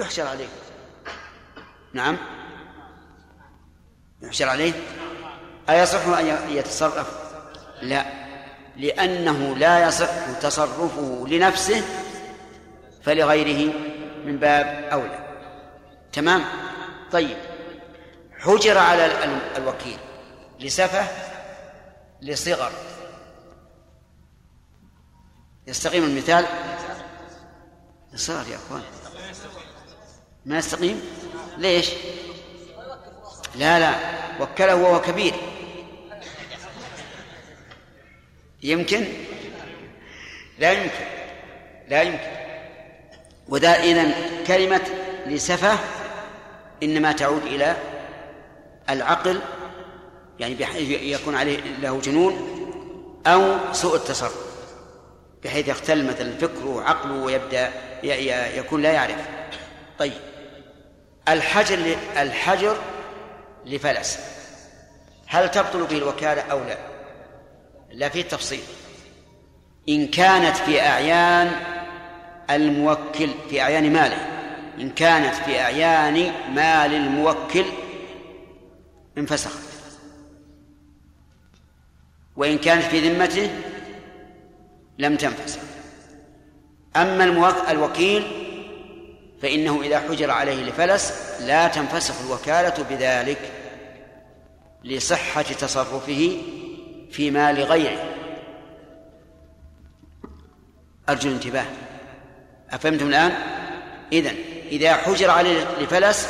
يحشر عليه. نعم. يحشر عليه؟ أيصح أن يتصرف؟ لا. لأنه لا يصح تصرفه لنفسه فلغيره من باب أولى. تمام؟ طيب. حجر على الوكيل لسفه لصغر. يستقيم المثال؟ لصغر يا أخوان. ما يستقيم؟ ليش؟ لا لا وكله وهو كبير. يمكن؟ لا يمكن لا يمكن. وذا إذن كلمة لسفة إنما تعود إلى العقل يعني بحيث يكون عليه له جنون أو سوء التصرف بحيث يختل مثلا فكره وعقله ويبدأ يكون لا يعرف. طيب. الحجر الحجر لفلس. هل تبطل به الوكالة أو لا؟ لا في تفصيل إن كانت في أعيان الموكل في أعيان ماله. إن كانت في أعيان مال الموكل انفسخت وإن كانت في ذمته لم تنفسخ. أما الوكيل فإنه إذا حجر عليه لفلس لا تنفسخ الوكالة بذلك لصحة تصرفه في مال غيره أرجو الانتباه أفهمتم الآن؟ إذن إذا حجر عليه لفلس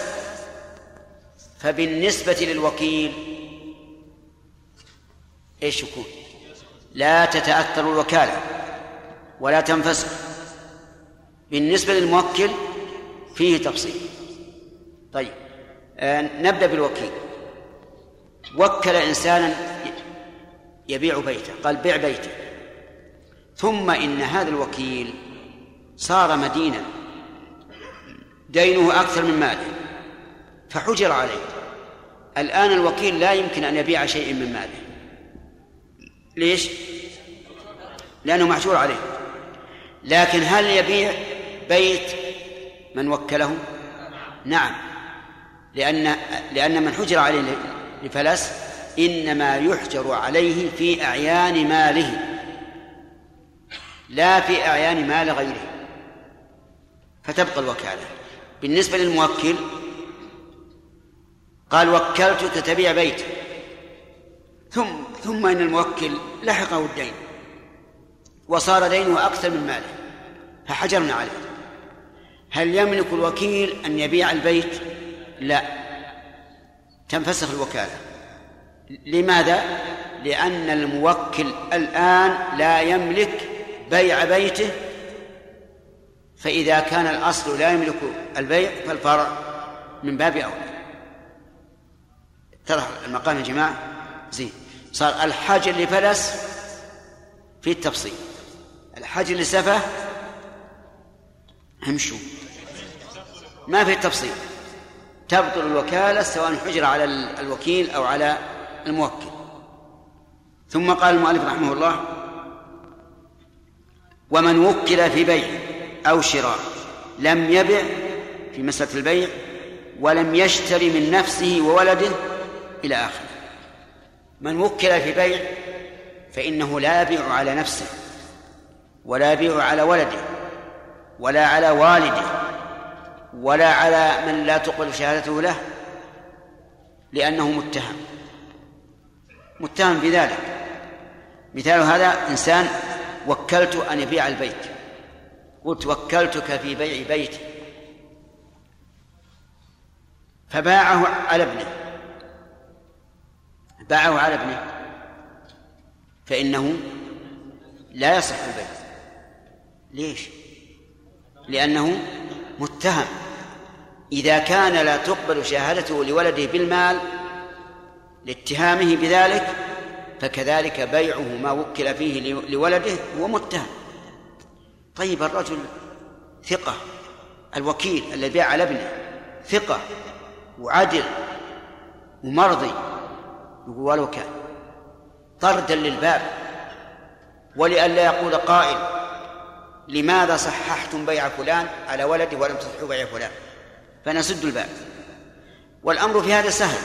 فبالنسبة للوكيل إيش يكون؟ لا تتأثر الوكالة ولا تنفسخ بالنسبة للموكل فيه تفصيل. طيب آه نبدأ بالوكيل. وكل إنسانا يبيع بيته قال بيع بيته. ثم إن هذا الوكيل صار مدينا دينه أكثر من ماله فحجر عليه. الآن الوكيل لا يمكن أن يبيع شيء من ماله. ليش؟ لأنه محجور عليه. لكن هل يبيع بيت من وكله؟ نعم. لأن لأن من حجر عليه لفلس إنما يحجر عليه في أعيان ماله لا في أعيان مال غيره. فتبقى الوكالة. بالنسبة للموكل قال وكلتك تبيع بيت ثم ثم إن الموكل لحقه الدين وصار دينه أكثر من ماله فحجرنا عليه. هل يملك الوكيل أن يبيع البيت؟ لا. تنفسخ الوكالة. لماذا؟ لأن الموكل الآن لا يملك بيع بيته. فإذا كان الأصل لا يملك البيع فالفرع من باب أولى. اتضح المقام يا جماعة؟ زين. صار الحاجة لفلس في التفصيل. الحاجة لسفة امشوا. ما في التفصيل. تبطل الوكالة سواء حجر على الوكيل أو على الموكل. ثم قال المؤلف رحمه الله ومن وكل في بيع أو شراء لم يبع في مسألة البيع ولم يشتري من نفسه وولده إلى آخره. من وكل في بيع فإنه لا يبيع على نفسه ولا يبيع على ولده ولا على والده ولا على من لا تقبل شهادته له لأنه متهم. متهم بذلك مثال هذا إنسان وكلت أن يبيع البيت. قلت وكلتك في بيع بيتي. فباعه على ابنه. باعه على ابنه. فإنه لا يصح البيع. ليش؟ لأنه متهم. إذا كان لا تقبل شهادته لولده بالمال لاتهامه بذلك فكذلك بيعه ما وكل فيه لولده هو متهم. طيب الرجل ثقة الوكيل الذي باع على ابنه ثقة وعدل ومرضي يقول ولو كان طردا للباب ولئلا يقول قائل لماذا صححتم بيع فلان؟ على ولده ولم تصححوا بيع فلان. فنسد الباب. والأمر في هذا سهل.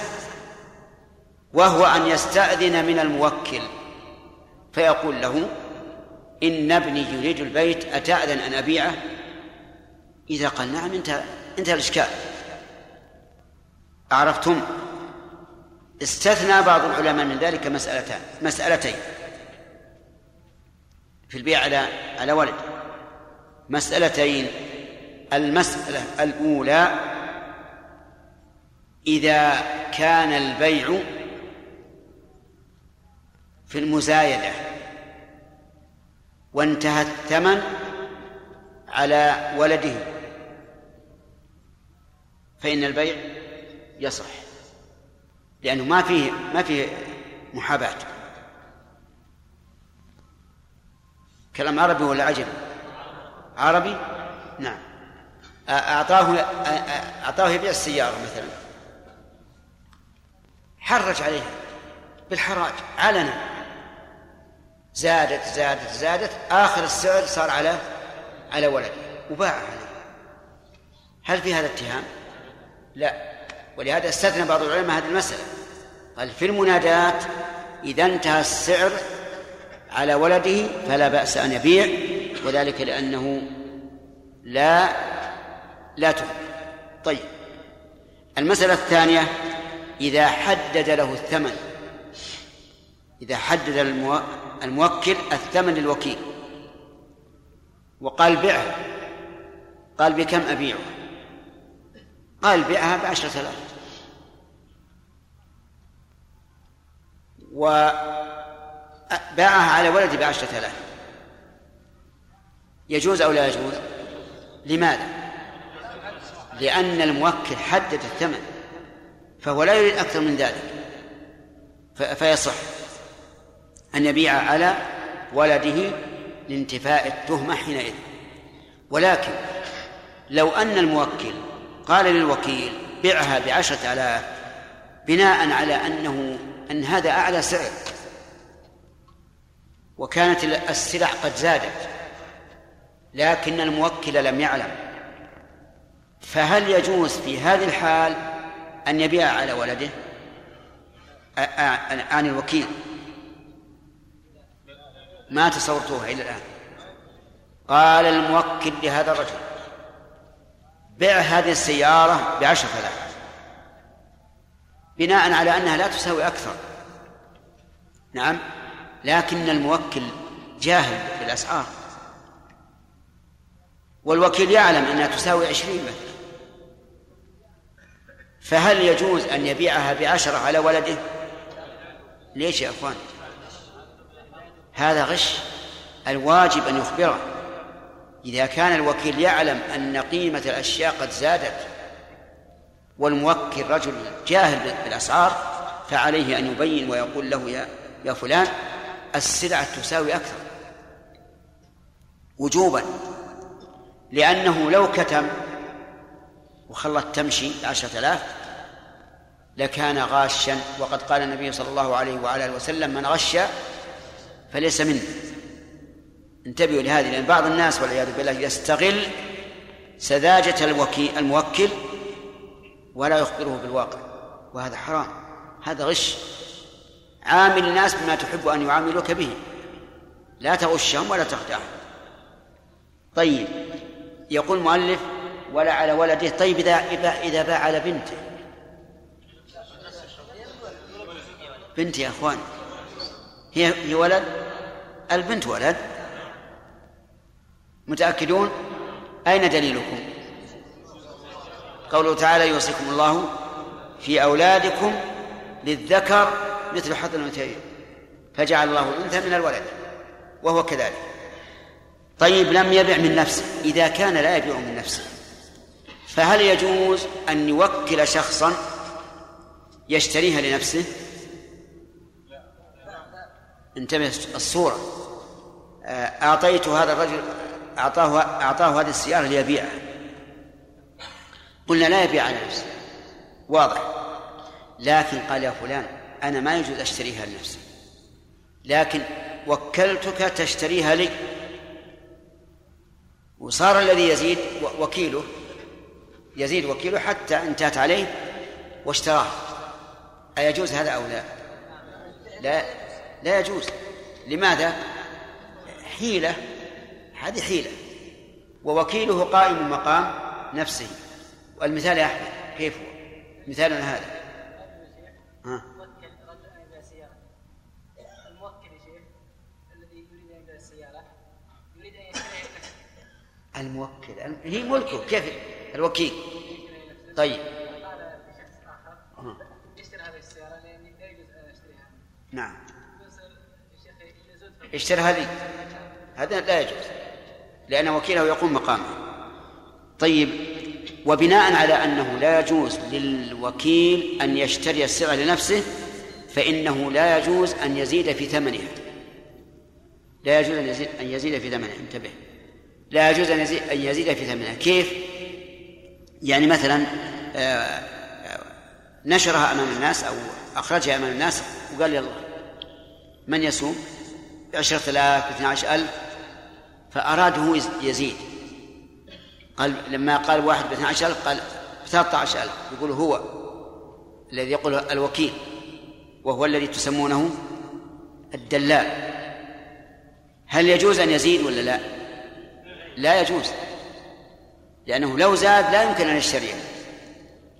وهو أن يستأذن من الموكل. فيقول له إن ابني يريد البيت أتأذن أن أبيعه؟ إذا قال نعم انتهى انتهى الإشكال. عرفتم استثنى بعض العلماء من ذلك مسألتان مسألتين. في البيع على على ولد. مسألتين المسألة الأولى إذا كان البيع في المزايدة وانتهى الثمن على ولده فإن البيع يصح لأنه ما فيه ما فيه محاباة كلام عربي ولا عجمي؟ عربي؟ نعم. أعطاه أعطاه يبيع السيارة مثلا. حرج عليها بالحراج. علنا. زادت زادت زادت. آخر السعر صار على على ولده. وباع عليه. هل في هذا اتهام؟ لا. ولهذا استثنى بعض العلماء هذه المسألة. قال في المنادات إذا انتهى السعر على ولده فلا بأس أن يبيع. وذلك لأنه لا لا تخبر طيب. المسألة الثانية إذا حدد له الثمن إذا حدد الموكل الثمن للوكيل. وقال بعه قال بكم أبيعه؟ قال بيعها بعشرة آلاف. وباعها على ولدي بعشرة آلاف. يجوز أو لا يجوز؟ لماذا؟ لأن الموكل حدد الثمن فهو لا يريد أكثر من ذلك فيصح أن يبيع على ولده لانتفاء التهمة حينئذ. ولكن لو أن الموكل قال للوكيل بعها بعشرة آلاف بناء على أنه أن هذا أعلى سعر وكانت السلع قد زادت لكن الموكل لم يعلم. فهل يجوز في هذه الحال أن يبيع على ولده؟ عن الوكيل. ما تصورتوها إلى الآن؟ قال الموكل لهذا الرجل بيع هذه السيارة بعشرة آلاف بناء على أنها لا تساوي أكثر. نعم لكن الموكل جاهل في الأسعار. والوكيل يعلم أنها تساوي عشرين مثلا فهل يجوز أن يبيعها بعشرة على ولده؟ ليش يا أخوان؟ هذا غش. الواجب أن يخبره. إذا كان الوكيل يعلم أن قيمة الأشياء قد زادت والموكل رجل جاهل بالأسعار فعليه أن يبين ويقول له يا يا فلان السلعة تساوي أكثر. وجوبا. لأنه لو كتم وخلت تمشي بعشرة آلاف لكان غاشا وقد قال النبي صلى الله عليه وعلى آله وسلم من غش فليس منه انتبهوا لهذه لأن بعض الناس والعياذ بالله يستغل سذاجة الوكيل الموكل ولا يخبره بالواقع وهذا حرام هذا غش. عامل الناس بما تحب أن يعاملوك به لا تغشهم ولا تخدعهم. طيب يقول المؤلف ولا على ولده طيب إذا إذا باع على بنته. بنت يا أخوان. هي هي ولد؟ البنت ولد. متأكدون؟ أين دليلكم؟ قوله تعالى يوصيكم الله في أولادكم للذكر مثل حظ الأنثيين. فجعل الله الأنثى من الولد وهو كذلك. طيب لم يبع من نفسه إذا كان لا يبيع من نفسه. فهل يجوز أن يوكل شخصا يشتريها لنفسه؟ انتبه الصورة. آه، أعطيت هذا الرجل أعطاه أعطاه هذه السيارة ليبيعها. قلنا لا يبيع على نفسه واضح. لكن قال يا فلان أنا ما يجوز أشتريها لنفسي. لكن وكلتك تشتريها لي. وصار الذي يزيد وكيله يزيد وكيله حتى انتهت عليه واشتراه. أيجوز هذا أو لا؟ لا لا يجوز. لماذا؟ حيلة هذه حيلة. ووكيله قائم مقام نفسه. والمثال يا أحمد كيف هو؟ مثالنا هذا. الموكل. هي ملكه كيف؟ الوكيل. طيب. أشتريها. نعم. اشتري هذه؟ هذا لا يجوز لأن وكيله يقوم مقامه. طيب. وبناء على أنه لا يجوز للوكيل أن يشتري السلعة لنفسه فإنه لا يجوز أن يزيد في ثمنها. لا يجوز أن يزيد في ثمنها. انتبه. لا يجوز أن يزيد, أن يزيد في ثمنها. كيف؟ يعني مثلا آه، آه، نشرها أمام الناس أو أخرجها أمام الناس وقال يلا من يسوم بعشرة آلاف باثنى عشر ألف. فأراد هو يزيد. قال لما قال واحد باثنى عشر ألف قال بثلاثة عشر ألف. يقول هو الذي يقول الوكيل وهو الذي تسمونه الدلال. هل يجوز أن يزيد ولا لا؟ لا يجوز لأنه لو زاد لا يمكن أن يشتريه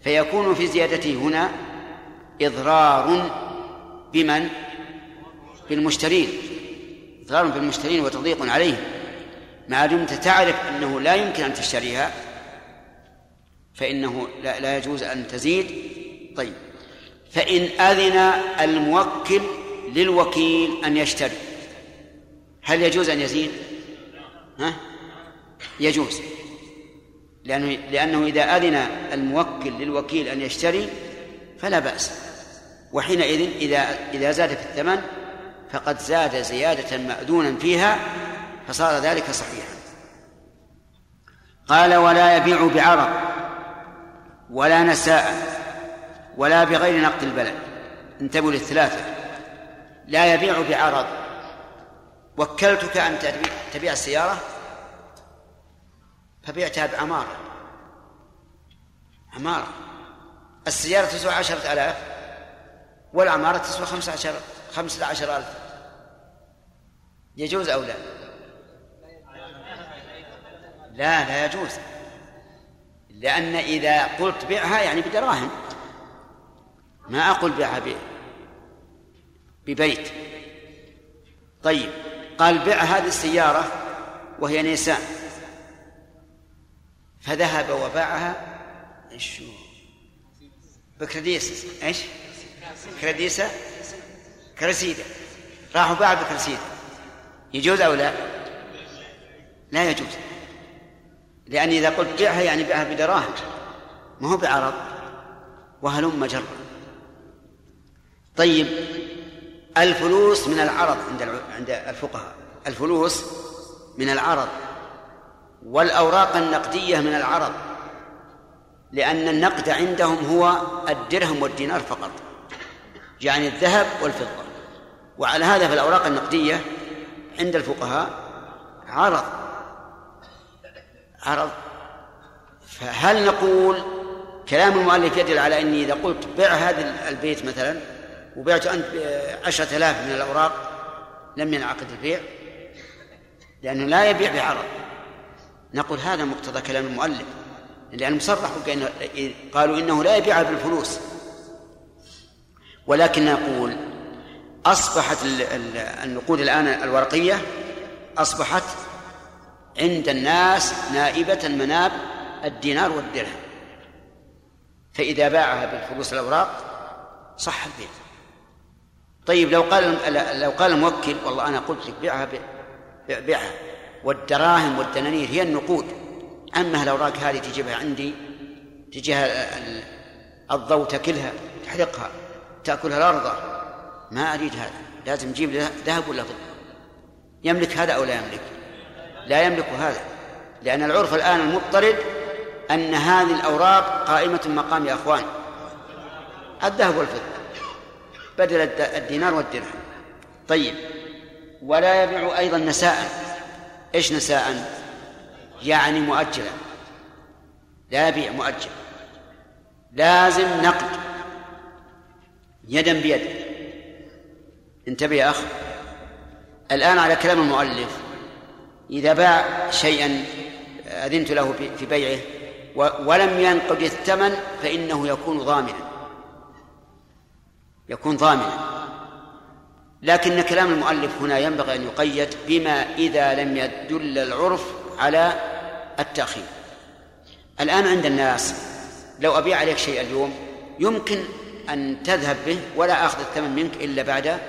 فيكون في زيادته هنا إضرار بمن؟ بالمشترين. إضرار بالمشترين وتضييق عليهم ما دمت تعرف أنه لا يمكن أن تشتريها فإنه لا, لا يجوز أن تزيد. طيب. فإن أذن الموكل للوكيل أن يشتري هل يجوز أن يزيد؟ ها؟ يجوز. لأنه لأنه إذا أذن الموكل للوكيل أن يشتري فلا بأس. وحينئذ إذا إذا زاد في الثمن فقد زاد زيادة مأذونا فيها فصار ذلك صحيحا. قال ولا يبيع بعرض ولا نساء ولا بغير نقد البلد. انتبهوا للثلاثة. لا يبيع بعرض وكلتك أن تبيع السيارة؟ فبعتها بعمارة عمارة السيارة تسوى عشرة آلاف والعمارة تسوى خمسة عشر خمسة عشر ألف. يجوز أو لا؟ لا لا يجوز. لأن إذا قلت بيعها يعني بدراهم. ما أقول بيعها ببيت. طيب قال بيع هذه السيارة وهي نيسان. فذهب وباعها إيش؟ بكرديس إيش؟ كرديسة كرسيدة. راح وباع بكرسيدة. يجوز أو لا؟ لا يجوز. لأني إذا قلت بيعها يعني بيعها بدراهم. ما هو بعرض. وهلم جرا طيب الفلوس من العرض عند عند الفقهاء. الفلوس من العرض. والأوراق النقدية من العرض لأن النقد عندهم هو الدرهم والدينار فقط يعني الذهب والفضة. وعلى هذا فالأوراق النقدية عند الفقهاء عرض عرض. فهل نقول كلام المؤلف يدل على أني إذا قلت بيع هذا البيت مثلا وبعت أنت عشرة آلاف من الأوراق لم ينعقد البيع؟ لأنه لا يبيع بعرض. نقول هذا مقتضى كلام المؤلف لأنه مصرح بأنه قالوا إنه لا يبيعها بالفلوس. ولكن نقول أصبحت النقود الآن الورقية أصبحت عند الناس نائبة مناب الدينار والدرهم. فإذا باعها بالفلوس الأوراق صح البيع. طيب لو قال لو قال الموكل والله أنا قلت لك بيعها بيعها. والدراهم والدنانير هي النقود. أما الأوراق هذه تجيبها عندي تجيها الضوء تأكلها تحرقها تأكلها الأرض. ما أريد هذا. لازم تجيب ذهب ولا فضة. يملك هذا أو لا يملك؟ لا يملك هذا. لأن العرف الآن المضطرد أن هذه الأوراق قائمة مقام يا أخوان. الذهب والفضة. بدل الدينار والدرهم. طيب. ولا يبيع أيضا نساء. إيش نساء؟ يعني مؤجلا لا يبيع مؤجل. لازم نقد. يدا بيد. انتبه يا أخ. الآن على كلام المؤلف. إذا باع شيئا أذنت له في بيعه ولم ينقض الثمن فإنه يكون ضامنا. يكون ضامنا. لكن كلام المؤلف هنا ينبغي أن يقيد بما إذا لم يدل العرف على التأخير. الآن عند الناس لو أبيع عليك شيء اليوم يمكن أن تذهب به ولا أخذ الثمن منك إلا بعد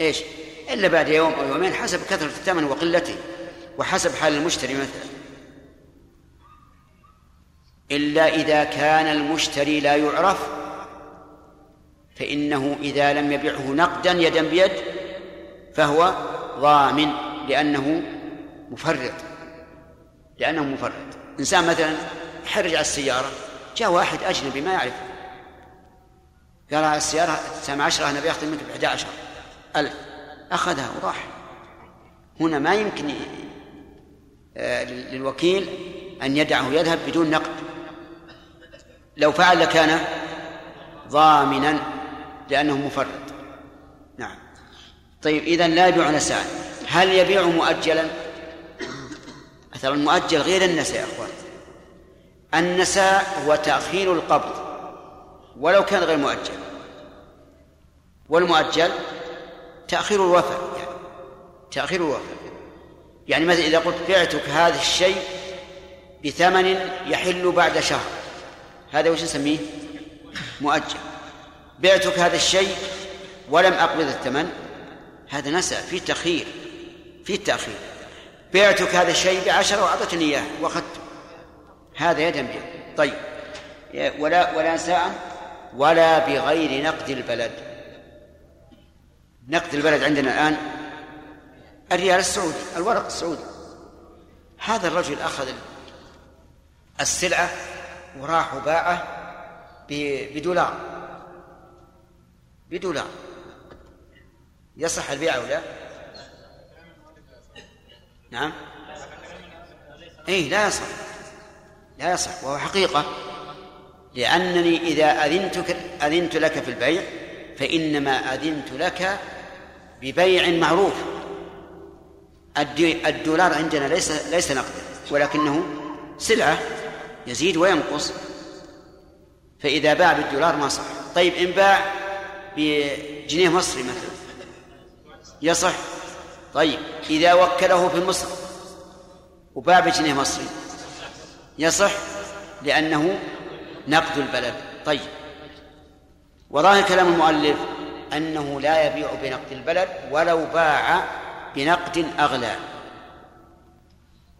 إيش؟ إلا بعد يوم أو يومين حسب كثرة الثمن وقلته وحسب حال المشتري مثلا. إلا إذا كان المشتري لا يعرف فإنه إذا لم يبعه نقدا يدا بيد فهو ضامن لأنه مفرط. لأنه مفرط. إنسان مثلا يحرج على السيارة جاء واحد أجنبي ما يعرف. قال السيارة سامع عشرة أنا بياخذ منك بإحدى عشر ألف. أخذها وراح. هنا ما يمكن آه، للوكيل أن يدعه يذهب بدون نقد. لو فعل لكان ضامنا. لأنه مفرط. نعم. طيب إذا لا يبيع نساء هل يبيع مؤجلا؟ أثر المؤجل غير النساء يا أخوان. النساء هو تأخير القبض ولو كان غير مؤجل. والمؤجل تأخير الوفاء يعني تأخير الوفاء يعني مثلا إذا قلت بعتك هذا الشيء بثمن يحل بعد شهر هذا وش نسميه؟ مؤجل. بعتك هذا الشيء ولم أقبض الثمن؟ هذا نسى في تأخير في تأخير. بعتك هذا الشيء بعشرة وأعطتني إياه وأخذته. هذا يدا بيد طيب. ولا ولا ساعة ولا بغير نقد البلد. نقد البلد عندنا الآن الريال السعودي الورق السعودي. هذا الرجل أخذ السلعة وراح وباعه بدولار. بدولار. يصح البيع أو لا؟ نعم. اي لا يصح. لا يصح. وهو حقيقة. لأنني إذا أذنتك أذنت لك في البيع فإنما أذنت لك ببيع معروف. الدولار عندنا ليس ليس نقدا ولكنه سلعة يزيد وينقص. فإذا باع بالدولار ما صح. طيب إن باع بجنيه مصري مثلا. يصح؟ طيب إذا وكله في مصر وباع بجنيه مصري يصح؟ لأنه نقد البلد. طيب وظاهر كلام المؤلف أنه لا يبيع بنقد البلد ولو باع بنقد أغلى.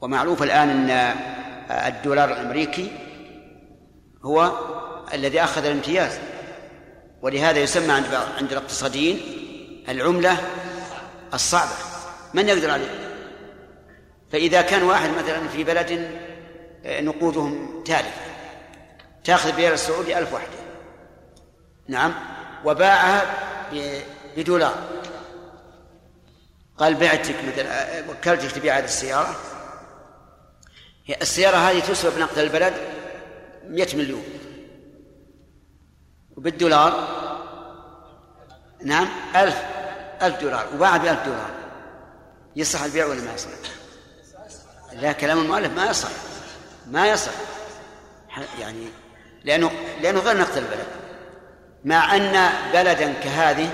ومعروف الآن أن الدولار الأمريكي هو الذي أخذ الامتياز. ولهذا يسمى عند عند الاقتصاديين العملة الصعبة. من يقدر عليه فإذا كان واحد مثلا في بلد آه، نقودهم تالفة تأخذ بريال السعودي ألف وحدة نعم. وباعها بدولار. قال بعتك مثلا آه، وكلتك تبيع هذه السيارة. السيارة هذه تسوى بنقد البلد 100 مليون. وبالدولار؟ نعم. ألف. ألف دولار. وباع بألف دولار. يصح البيع ولا ما يصح لا كلام المؤلف ما يصح ما يصح يعني لأنه لأنه غير نقد البلد. مع أن بلدا كهذه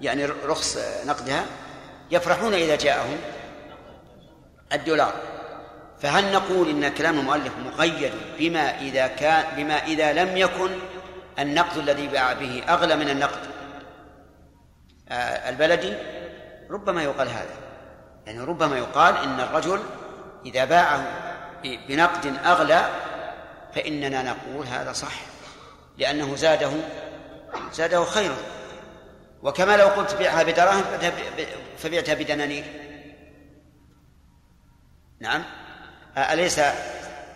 يعني رخص نقدها يفرحون إذا جاءهم الدولار. فهل نقول إن كلام المؤلف مقيد بما إذا كان بما إذا لم يكن النقد الذي باع به أغلى من النقد. آه، البلدي ربما يقال هذا. يعني ربما يقال إن الرجل إذا باعه بنقد أغلى فإننا نقول هذا صح لأنه زاده زاده خيرا. وكما لو قلت بيعها بدراهم فبعتها بدنانير. نعم. أليس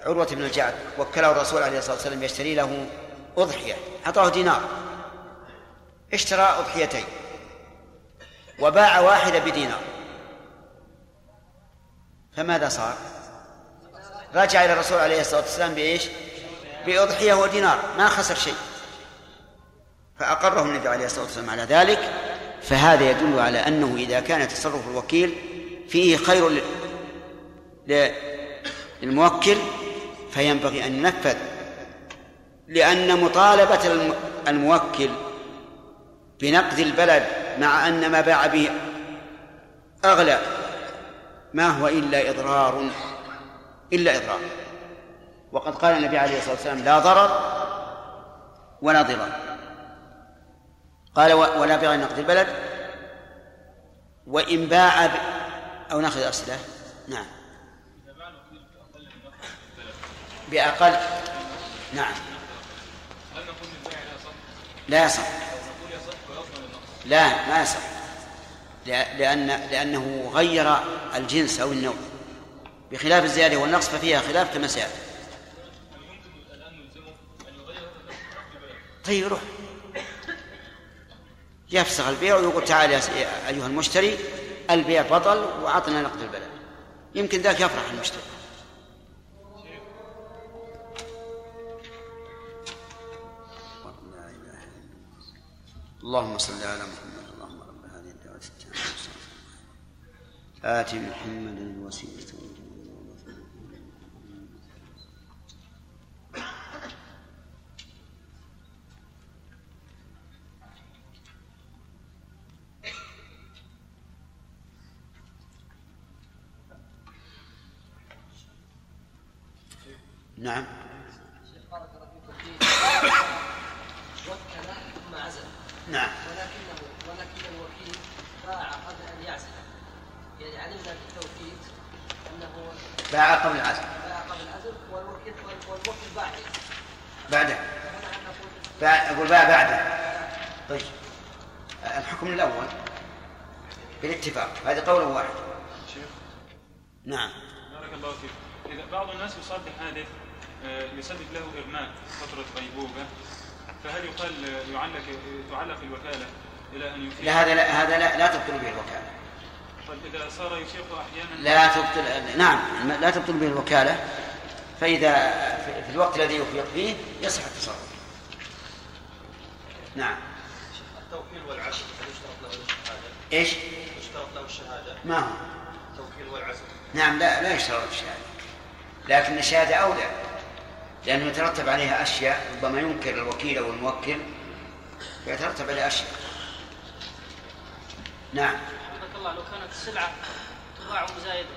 عروة بن الجعد وكله الرسول عليه الصلاة والسلام يشتري له أضحية أعطاه دينار. اشترى أضحيتين. وباع واحدة بدينار. فماذا صار؟ رجع إلى الرسول عليه الصلاة والسلام بإيش؟ بأضحية ودينار ما خسر شيء. فأقره النبي عليه الصلاة والسلام على ذلك. فهذا يدل على أنه إذا كان تصرف الوكيل فيه خير للموكل فينبغي أن ينفذ لأن مطالبة الموكل بنقد البلد مع أن ما باع به أغلى. ما هو إلا إضرار إلا إضرار. وقد قال النبي عليه الصلاة والسلام لا ضرر ولا ضرار. قال ولا بغير نقد البلد. وإن باع ب... أو ناخذ أسئلة نعم. بأقل نعم. لا يصح لا ما يصح لأن لأنه غير الجنس أو النوع. بخلاف الزيادة والنقص ففيها خلاف كما سيأتي. طيب روح. يفسخ البيع ويقول تعال يا أيها المشتري البيع بطل وأعطنا نقد البلد. يمكن ذاك يفرح المشتري. اللهم صل على محمد. اللهم رب هذه الدعوة التامة آت محمد الوسيلة. نعم. نعم. ولكنه ولكن الوكيل باع قبل أن يعزل. يعني علمنا في التوكيد انه باع قبل العزل باع قبل العزل والوكيل والوكيل باع بعده. باع أقول باع بعده. طيب. الحكم الأول بالاتفاق. هذا قول واحد. شيخ. نعم. بارك الله فيك. إذا بعض الناس يصاب بحادث آه، يسبب له إرماء فترة غيبوبه فهل يقال يعلق تعلق الوكالة إلى أن يفيق لا هذا لا هذا لا, لا تبطل به الوكالة. طيب إذا صار يفيق أحيانا؟ لا تبطل نعم لا تبطل به الوكالة. فإذا في- الوقت الذي يفيق فيه يصح التصرف. نعم. التوكيل والعزل هل يشترط له الشهادة؟ إيش؟ يشترط له الشهادة. ما هو؟ التوكيل والعزل نعم لا لا يشترط الشهادة. لكن الشهادة أولى. لأنه يترتب عليها أشياء ربما ينكر الوكيل أو الموكل فيترتب عليها أشياء. نعم. حفظك الله لو كانت السلعه تباع مزايده.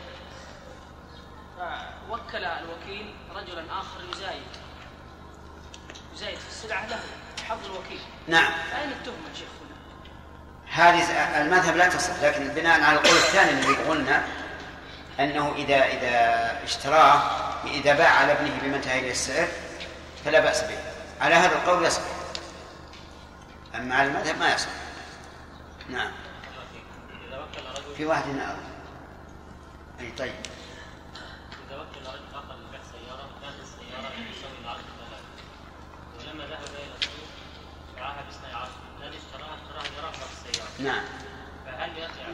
فوكل الوكيل رجلا آخر يزايد. يزايد في السلعة له حظ الوكيل. نعم. أين التهمة يا شيخ؟ هذه المذهب لا تصح لكن بناء على القول الثاني الذي قلنا أنه إذا إذا اشتراه إذا باع على ابنه بما انتهى إلى السعر فلا بأس به. على هذا القول يصح. أما على المذهب ما يصح. نعم. إذا في واحد هنا أي طيب. إذا وكل رجل آخر لبيع سيارة كانت السيارة آلاف ولما ذهب إلى الذي اشتراها اشتراها السيارة نعم فهل يقع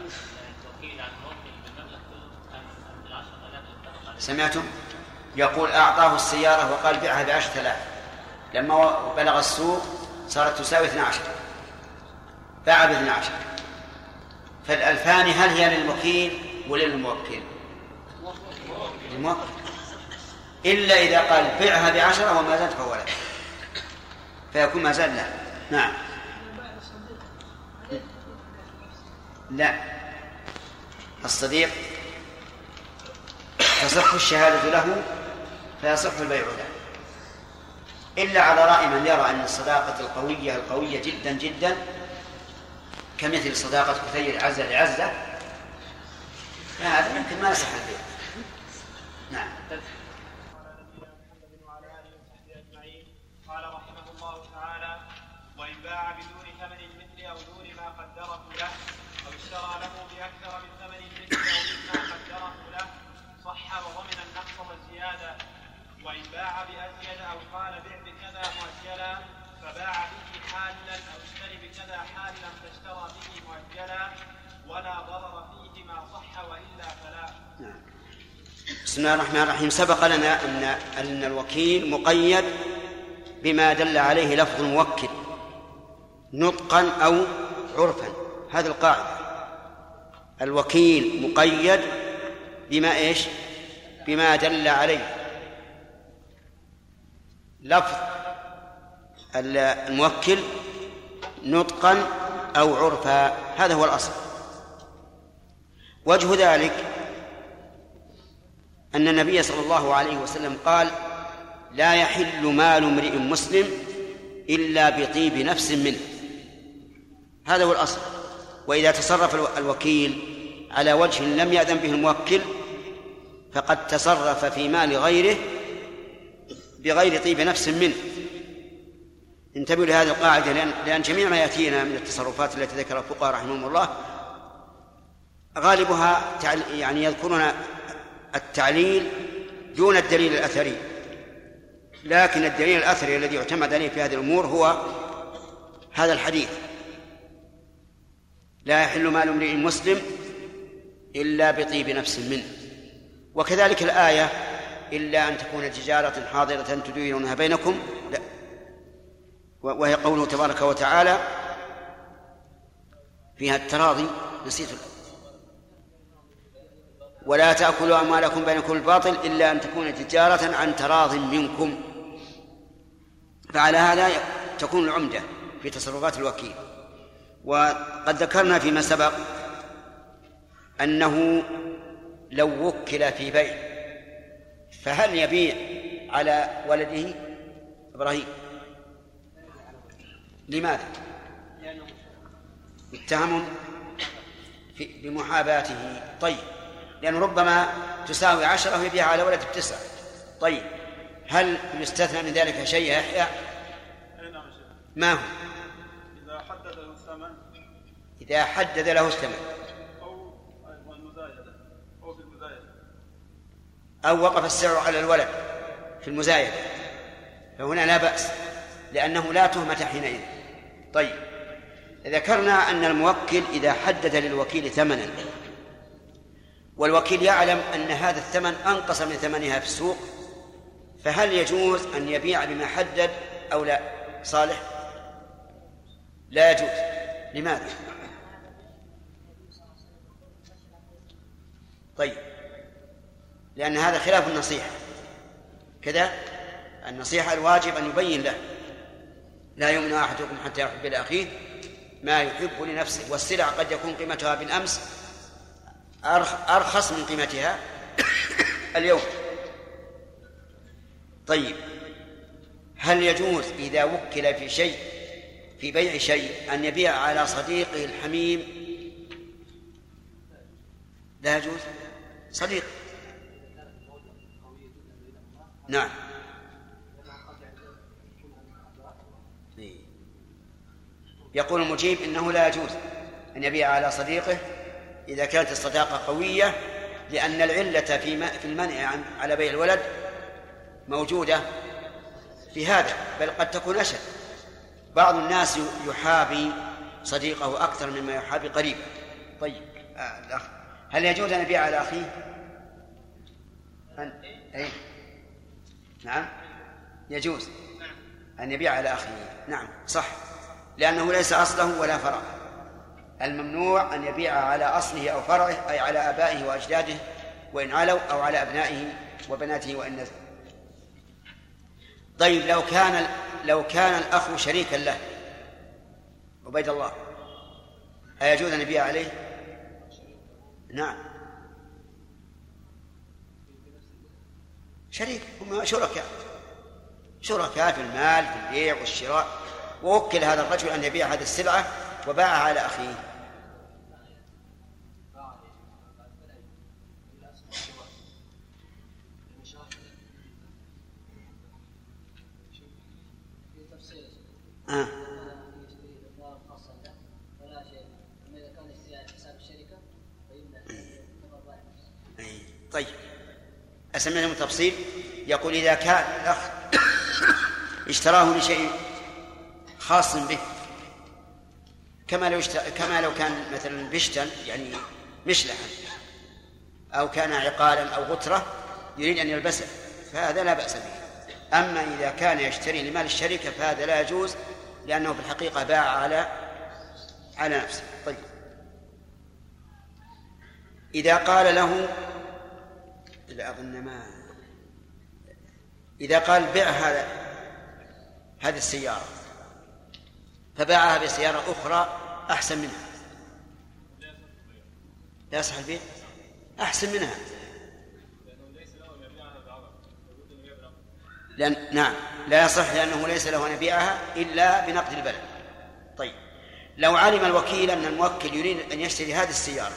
التوكيل على الموكل بالمبلغ كله أم أم بالعشر آلاف اللي اتفق عليه؟ سمعتم؟ يقول أعطاه السيارة وقال بيعها بعشرة آلاف. لما بلغ السوق صارت تساوي 12 باع ب 12 فالألفان هل هي للوكيل ولا للموكل؟ إلا إذا قال بيعها بعشرة وما زاد فهو لك فيكون ما زاد له نعم. لا. الصديق تصح الشهادة له فيصح البيع له. إلا على رأي من يرى أن الصداقة القوية القوية جدا جدا كمثل صداقة كثير عزة لعزة فهذا يمكن ما يصح البيع. بسم الله الرحمن الرحيم. سبق لنا أن أن الوكيل مقيد بما دل عليه لفظ الموكل نطقا أو عرفا. هذه القاعدة. الوكيل مقيد بما إيش؟ بما دل عليه. لفظ الموكل نطقا أو عرفا. هذا هو الأصل. وجه ذلك أن النبي صلى الله عليه وسلم قال لا يحل مال امرئ مسلم إلا بطيب نفس منه. هذا هو الأصل. وإذا تصرف الوكيل على وجه لم يأذن به الموكل فقد تصرف في مال غيره بغير طيب نفس منه. انتبهوا لهذه القاعدة لأن, لأن جميع ما يأتينا من التصرفات التي ذكرها الفقهاء رحمهم الله غالبها يعني يذكرون التعليل دون الدليل الأثري. لكن الدليل الأثري الذي يعتمد عليه في هذه الأمور هو هذا الحديث. لا يحل مال امرئ مسلم إلا بطيب نفس منه. وكذلك الآية إلا أن تكون تجارة حاضرة تديرونها بينكم. لا. وهي قوله تبارك وتعالى فيها التراضي نسيت ولا تأكلوا أموالكم بينكم الباطل إلا أن تكون تجارة عن تراض منكم. فعلى هذا تكون العمدة في تصرفات الوكيل. وقد ذكرنا فيما سبق أنه لو وكل في بيع فهل يبيع على ولده إبراهيم؟ لماذا؟ متهم بمحاباته. طيب. لأنه ربما تساوي عشرة ويبيعها على ولد بتسعة طيب هل يستثنى من ذلك شيء يا يحيى؟ ما هو؟ إذا حدد له الثمن. إذا حدد له الثمن. أو المزايدة. أو في المزايدة. أو وقف السعر على الولد في المزايدة. فهنا لا بأس لأنه لا تهمة حينئذ. طيب ذكرنا أن الموكل إذا حدد للوكيل ثمنا والوكيل يعلم أن هذا الثمن أنقص من ثمنها في السوق فهل يجوز أن يبيع بما حدد أو لا؟ صالح؟ لا يجوز. لماذا؟ طيب. لأن هذا خلاف النصيحة. كذا؟ النصيحة الواجب أن يبين له. لا يؤمن أحدكم حتى يحب لأخيه ما يحب لنفسه والسلع قد يكون قيمتها بالأمس أرخص من قيمتها اليوم. طيب هل يجوز إذا وكل في شيء في بيع شيء أن يبيع على صديقه الحميم؟ لا يجوز. صديق. نعم. يقول المجيب إنه لا يجوز أن يبيع على صديقه إذا كانت الصداقة قوية لأن العلة في في المنع عن على بيع الولد موجودة في هذا بل قد تكون أشد بعض الناس يحابي صديقه أكثر مما يحابي قريبه طيب آه الأخ هل يجوز أن يبيع على أخيه؟ أن... أي. نعم يجوز أن يبيع على أخيه نعم صح لأنه ليس أصله ولا فرعه الممنوع أن يبيع على أصله أو فرعه أي على آبائه وأجداده وإن علوا أو على أبنائه وبناته وإن نزلوا طيب لو كان لو كان الأخ شريكا له عبيد الله أيجوز أن يبيع عليه؟ نعم. شريك هم شركاء. شركاء في المال في البيع والشراء. ووكل هذا الرجل أن يبيع هذه السلعة وباعها على أخيه. آه. طيب. أسمع لهم التفصيل يقول إذا كان الأخ اشتراه لشيء خاص به كما لو اشترى كما لو كان مثلا بشتا يعني مشلحا أو كان عقالا أو غترة يريد أن يلبسه فهذا لا بأس به. أما إذا كان يشتري لمال الشركة فهذا لا يجوز لأنه في الحقيقة باع على على نفسه. طيب. إذا قال له لا أظن ما إذا قال بع هذا هذه السيارة فباعها بسيارة أخرى أحسن منها. لا يصح البيع؟ أحسن منها. لأن نعم. لا يصح لأنه ليس له أن يبيعها إلا بنقد البلد. طيب. لو علم الوكيل أن الموكل يريد أن يشتري هذه السيارة.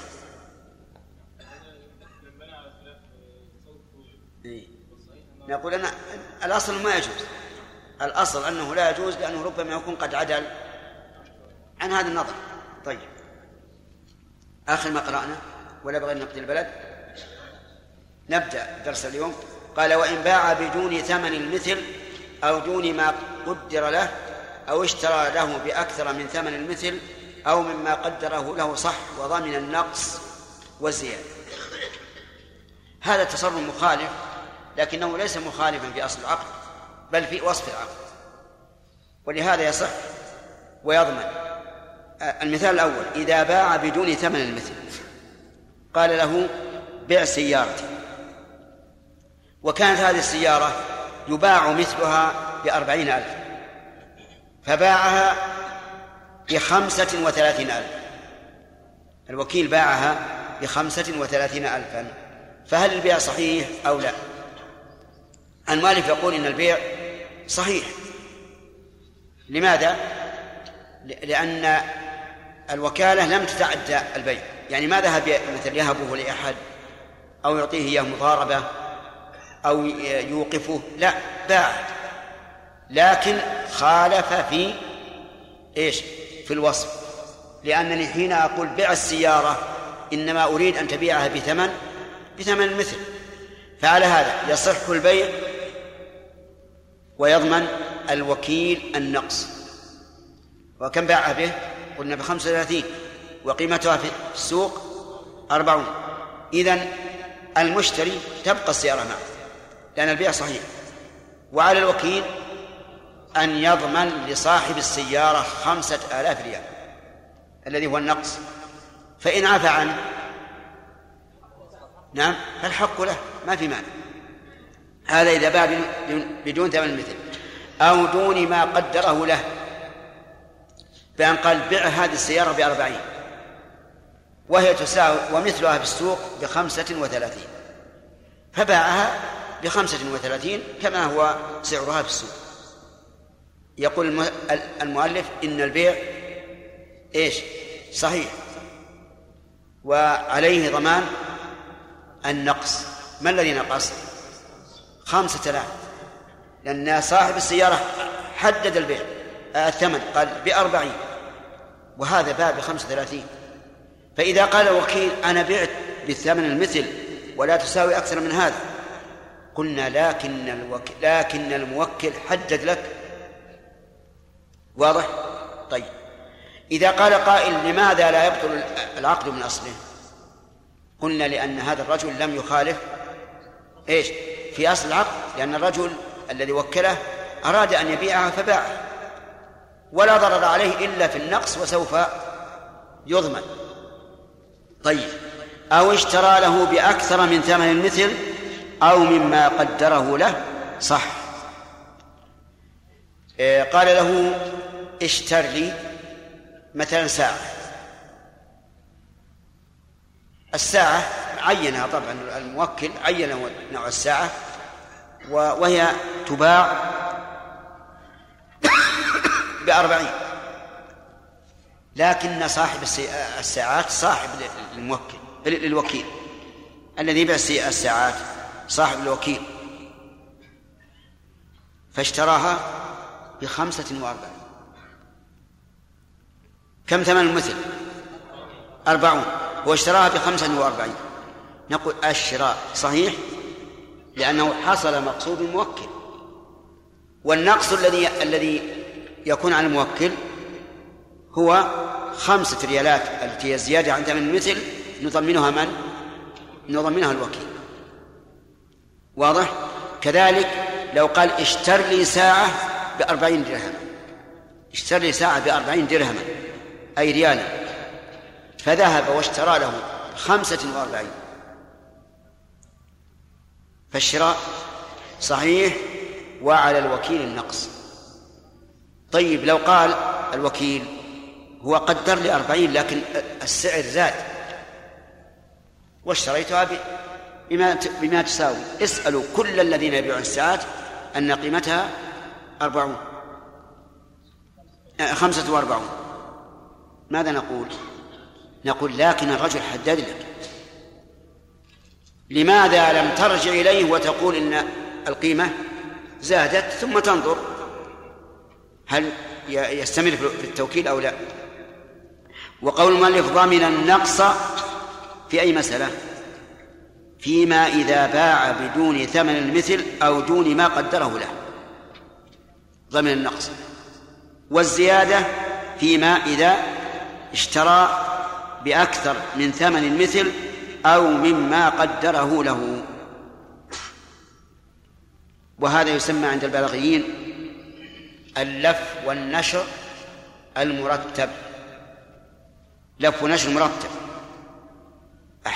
إيه؟ نقول أنا الأصل ما يجوز. الأصل أنه لا يجوز لأنه ربما يكون قد عدل. عن هذا النظر. طيب. آخر ما قرأنا. ولا بغير نقد البلد؟ نبدأ درس اليوم. قال وإن باع بدون ثمن المثل أو دون ما قدر له أو اشترى له بأكثر من ثمن المثل أو مما قدره له صح وضمن النقص والزيادة هذا تصرف مخالف لكنه ليس مخالفا في أصل العقد بل في وصف العقد. ولهذا يصح ويضمن. المثال الأول إذا باع بدون ثمن المثل قال له بع سيارتي وكانت هذه السيارة يباع مثلها بأربعين ألف. فباعها بخمسة وثلاثين ألف. الوكيل باعها بخمسة وثلاثين ألفا. فهل البيع صحيح أو لا؟ المؤلف يقول إن البيع صحيح. لماذا؟ لأن الوكالة لم تتعدى البيع. يعني ما ذهب مثل يهبه لأحد أو يعطيه إياه مضاربة؟ أو يوقفه. لا باع لكن خالف في إيش؟ في الوصف. لأنني حين أقول بع السيارة إنما أريد أن تبيعها بثمن بثمن المثل. فعلى هذا يصح البيع ويضمن الوكيل النقص. وكم باعها به؟ قلنا بخمسة وثلاثين. وقيمتها في السوق أربعون. إذن المشتري تبقى السيارة معه. لأن البيع صحيح. وعلى الوكيل أن يضمن لصاحب السيارة خمسة آلاف ريال الذي هو النقص. فإن عفى عنه نعم فالحق له ما في مانع. هذا إذا باع بدون ثمن المثل أو دون ما قدره له. بأن قال بع هذه السيارة بأربعين وهي تساوي ومثلها في السوق بخمسة وثلاثين. فباعها بخمسة وثلاثين كما هو سعرها في السوق. يقول المؤلف إن البيع إيش؟ صحيح. وعليه ضمان النقص. ما الذي نقص؟ خمسة آلاف. لأن صاحب السيارة حدد البيع الثمن قال بأربعين. وهذا باع بخمسة وثلاثين. فإذا قال الوكيل أنا بعت بالثمن المثل ولا تساوي أكثر من هذا. قلنا لكن الوكيل لكن الموكل حدد لك. واضح؟ طيب. إذا قال قائل لماذا لا يبطل العقد من أصله؟ قلنا لأن هذا الرجل لم يخالف. إيش؟ في أصل العقد لأن الرجل الذي وكله أراد أن يبيعها فباعها ولا ضرر عليه إلا في النقص وسوف يضمن. طيب. أو اشترى له بأكثر من ثمن المثل أو مما قدره له. صح. إيه، قال له اشتر لي مثلا ساعة. الساعة عينها طبعا الموكل عين نوع الساعة وهي تباع بأربعين. لكن صاحب الساعات صاحب الموكل للوكيل الذي يبيع الساعات. صاحب الوكيل. فاشتراها بخمسة وأربعين. كم ثمن المثل؟ أربعون. واشتراها بخمسة وأربعين. نقول الشراء صحيح؟ لأنه حصل مقصود الموكل. والنقص الذي الذي يكون على الموكل هو خمسة ريالات التي هي زيادة عن ثمن المثل. نضمنها من؟ نضمنها الوكيل. واضح؟ كذلك لو قال اشتر لي ساعة بأربعين درهم. اشتر لي ساعة بأربعين درهما أي ريالا فذهب واشترى له خمسة وأربعين. فالشراء صحيح وعلى الوكيل النقص. طيب لو قال الوكيل هو قدر لي أربعين لكن السعر زاد. واشتريتها بما بما تساوي. اسألوا كل الذين يبيعون الساعات أن قيمتها أربعون. آه، خمسة وأربعون. ماذا نقول؟ نقول لكن الرجل حدد لك. لماذا لم ترجع إليه وتقول إن القيمة زادت ثم تنظر؟ هل يستمر في التوكيل أو لا؟ وقول المؤلف ضمن النقص في أي مسألة؟ فيما إذا باع بدون ثمن المثل أو دون ما قدره له. ضمن النقص. والزيادة فيما إذا اشترى بأكثر من ثمن المثل أو مما قدره له. وهذا يسمى عند البلاغيين اللف والنشر المرتب. لف ونشر مرتب.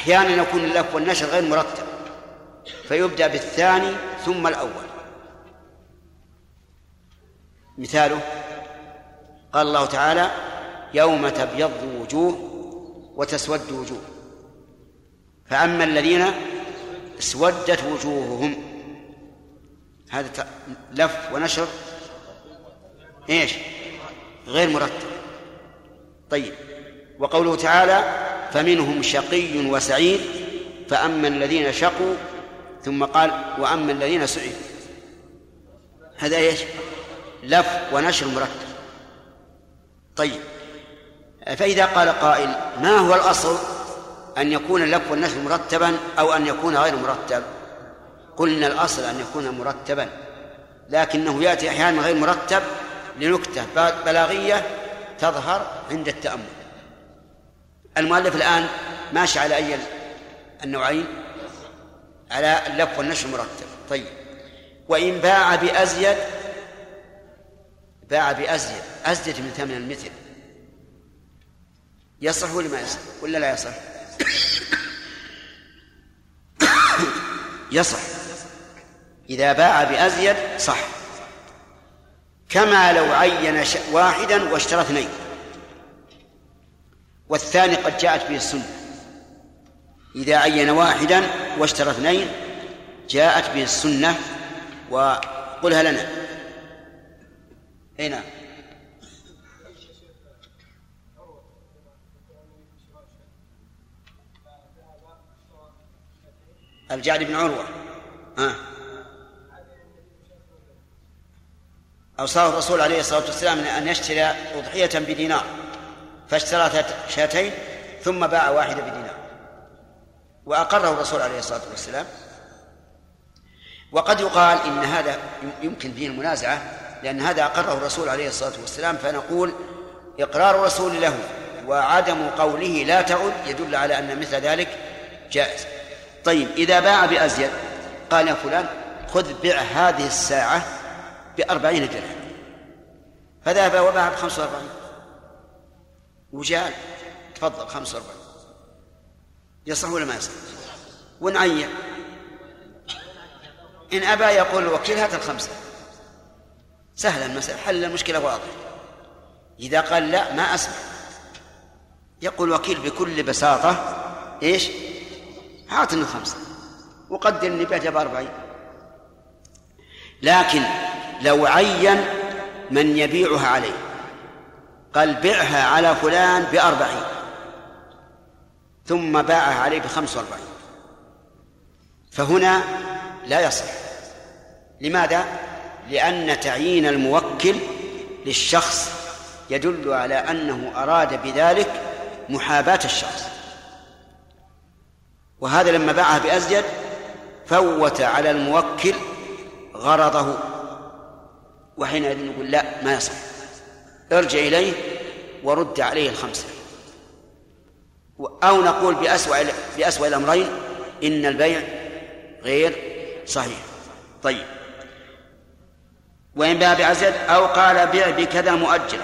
أحيانا يكون اللف والنشر غير مرتب فيبدأ بالثاني ثم الأول. مثاله قال الله تعالى يوم تبيض وجوه وتسود وجوه. فأما الذين اسودت وجوههم هذا لف ونشر إيش؟ غير مرتب. طيب وقوله تعالى فمنهم شقي وسعيد فأما الذين شقوا ثم قال وأما الذين سعدوا. هذا إيش؟ لف ونشر مرتب. طيب فإذا قال قائل ما هو الأصل أن يكون اللف والنشر مرتبا أو أن يكون غير مرتب؟ قلنا الأصل أن يكون مرتبا لكنه يأتي أحيانا غير مرتب لنكتة بلاغية تظهر عند التأمل. المؤلف الآن ماشي على أي النوعين؟ على اللف والنشر مرتب طيب. وإن باع بأزيد باع بأزيد. أزيد من ثمن المثل. يصح ولا ما يصح؟ ولا لا يصح؟ يصح. إذا باع بأزيد صح. كما لو عين واحدا واشترى اثنين. والثاني قد جاءت به السنة. إذا عين واحدا واشترى اثنين جاءت به السنة وقلها لنا. أي نعم. الجعد بن عروة. ها. أوصاه الرسول عليه الصلاة والسلام أن يشتري أضحية بدينار. فاشترى شاتين ثم باع واحدة بدينار. وأقره الرسول عليه الصلاة والسلام. وقد يقال إن هذا يمكن فيه المنازعة لأن هذا أقره الرسول عليه الصلاة والسلام فنقول إقرار الرسول له وعدم قوله لا تعد يدل على أن مثل ذلك جائز. طيب إذا باع بأزيد قال يا فلان خذ بع هذه الساعة بأربعين درهم. فذهب وباع بخمسة وأربعين. وجاء. تفضل خمسة وأربعين. يصح ولا ما يصح؟ ونعين. إن أبى يقول الوكيل هات الخمسة. سهلا المسألة حل المشكلة واضح. إذا قال لا ما أسمع. يقول الوكيل بكل بساطة إيش؟ هاتني الخمسة وقدر بعتها بأربعين لكن لو عين من يبيعها عليه. قال بعها على فلان بأربعين. ثم باعها عليه بخمس وأربعين. فهنا لا يصح. لماذا؟ لأن تعيين الموكل للشخص يدل على أنه أراد بذلك محاباة الشخص. وهذا لما باعها بأزيد فوت على الموكل غرضه. وحينئذ نقول لا ما يصح. ارجع إليه ورد عليه الخمسة. أو نقول بأسوأ بأسوأ الأمرين إن البيع غير صحيح. طيب. وإن باع بعزل أو قال بيع بكذا مؤجلا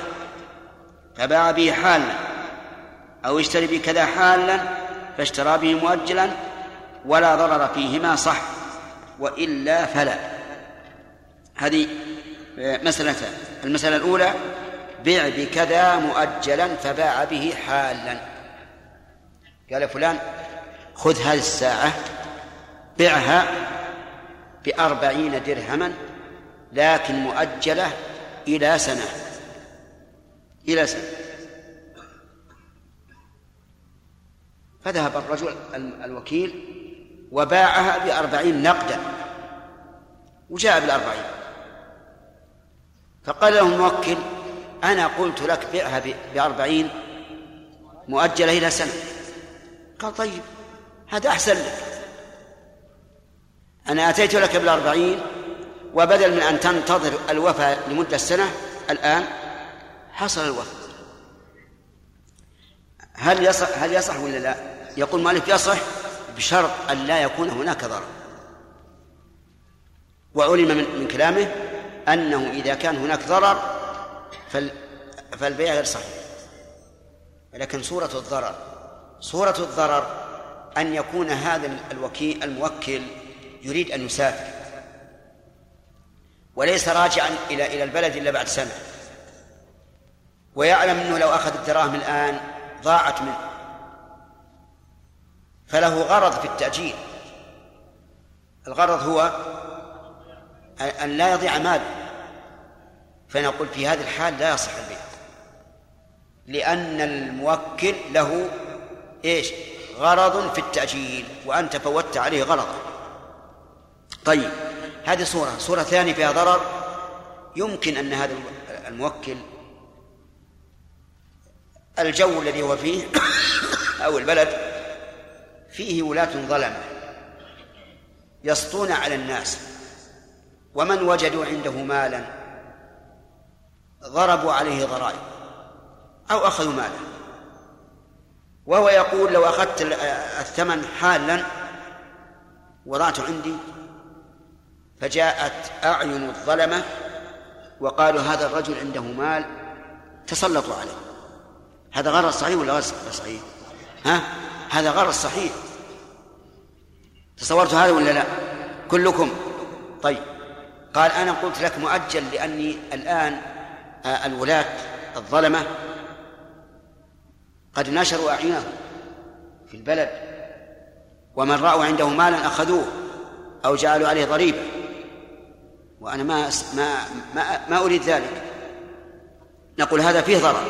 فباع به حالا. أو اشتري بكذا حالا فاشترى به مؤجلا ولا ضرر فيهما صح وإلا فلا. هذه مسألتان. المسألة الأولى بيع بكذا مؤجلا فباع به حالا. قال فلان خذ هذه الساعة بعها بأربعين درهما لكن مؤجلة إلى سنة. إلى سنة. فذهب الرجل الوكيل وباعها بأربعين نقدا. وجاء بالأربعين. فقال له الموكل أنا قلت لك بئها بأربعين مؤجلة إلى سنة. قال طيب هذا أحسن لك. أنا أتيت لك بالأربعين وبدل من أن تنتظر الوفاة لمدة سنة الآن حصل الوفاة. هل يصح هل يصح ولا لا؟ يقول مالك يصح بشرط أن لا يكون هناك ضرر. وعلم من كلامه أنه إذا كان هناك ضرر فال فالبيع غير صحيح. لكن صورة الضرر صورة الضرر أن يكون هذا الوكيل الموكل يريد أن يسافر. وليس راجعا إلى إلى البلد إلا بعد سنة. ويعلم أنه لو أخذ الدراهم الآن ضاعت منه. فله غرض في التأجيل الغرض هو أن لا يضيع ماله. فنقول في هذه الحال لا يصح البيع. لأن الموكل له إيش؟ غرض في التأجيل وأنت فوتت عليه غرضا طيب هذه صورة. صورة ثانية فيها ضرر. يمكن أن هذا الموكل الجو الذي هو فيه أو البلد فيه ولاة ظلمة يسطون على الناس ومن وجدوا عنده مالا ضربوا عليه ضرائب أو أخذوا ماله وهو يقول لو أخذت الثمن حالا وضعته عندي فجاءت أعين الظلمة وقالوا هذا الرجل عنده مال تسلطوا عليه هذا غرض صحيح ولا غير صحيح؟ ها؟ هذا غرض صحيح تصورت هذا ولا لا؟ كلكم طيب قال أنا قلت لك مؤجل لأني الآن الولاة الظلمة قد نشروا أعينهم في البلد ومن رأوا عنده مالا أخذوه أو جعلوا عليه ضريبة وأنا ما ما ما, ما أريد ذلك. نقول هذا فيه ضرر.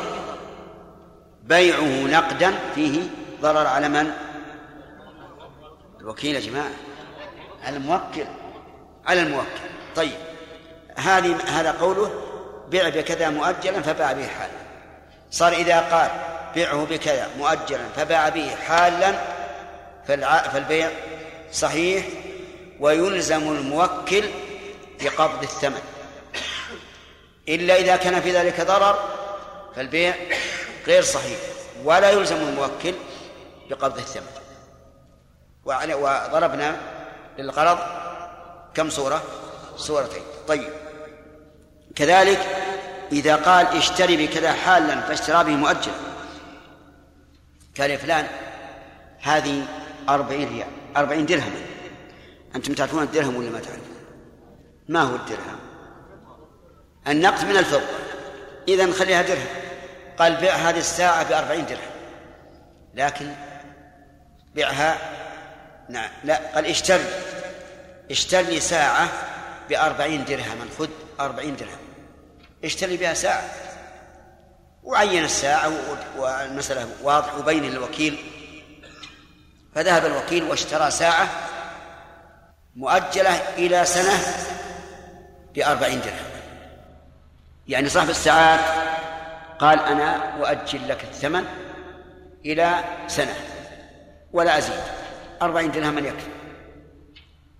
بيعه نقدا فيه ضرر على من؟ الوكيل يا جماعة. على الموكل. على الموكل. طيب هذه هذا قوله بيع بكذا مؤجلا فباع به حالا. صار إذا قال بيعه بكذا مؤجلا فباع به حالا فالبيع صحيح ويلزم الموكل بقبض الثمن. إلا إذا كان في ذلك ضرر فالبيع غير صحيح ولا يلزم الموكل بقبض الثمن. وضربنا للغرض كم صورة؟ صورتين. طيب. كذلك إذا قال اشتري بكذا حالا فاشترى به مؤجلا قال يا فلان هذه أربعين ريال أربعين درهم. أنتم تعرفون الدرهم ولا ما تعرفون؟ ما هو الدرهم؟ النقد من الفضة إذا خليها درهم. قال بيع هذه الساعة بأربعين درهم. لكن بيعها نعم لا قال اشتري اشتري لي ساعة بأربعين درهما خذ أربعين درهم. اشتري بها ساعة. وعين الساعة والمسألة واضح وبين للوكيل فذهب الوكيل واشترى ساعة مؤجلة إلى سنة بأربعين درهم. يعني صاحب الساعات قال أنا أؤجل لك الثمن إلى سنة ولا أزيد. أربعين درهما يكفي.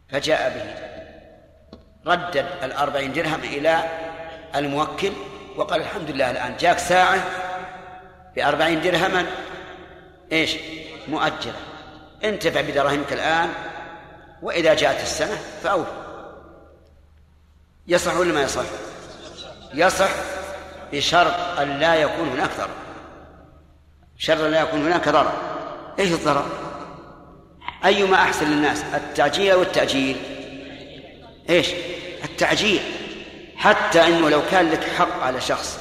فجاء به ردد الأربعين درهم إلى الموكل وقال الحمد لله الآن جاك ساعة بأربعين درهما إيش مؤجلة انتفع بدراهمك الآن وإذا جاءت السنة فأوف يصح ولا ما يصح؟ يصح بشرط أن لا يكون هناك ضرر أن لا يكون هناك ضرر إيش الضرر؟ أيما أحسن للناس التعجيل أو التأجيل؟ إيش؟ التعجيل حتى إنه لو كان لك حق على شخص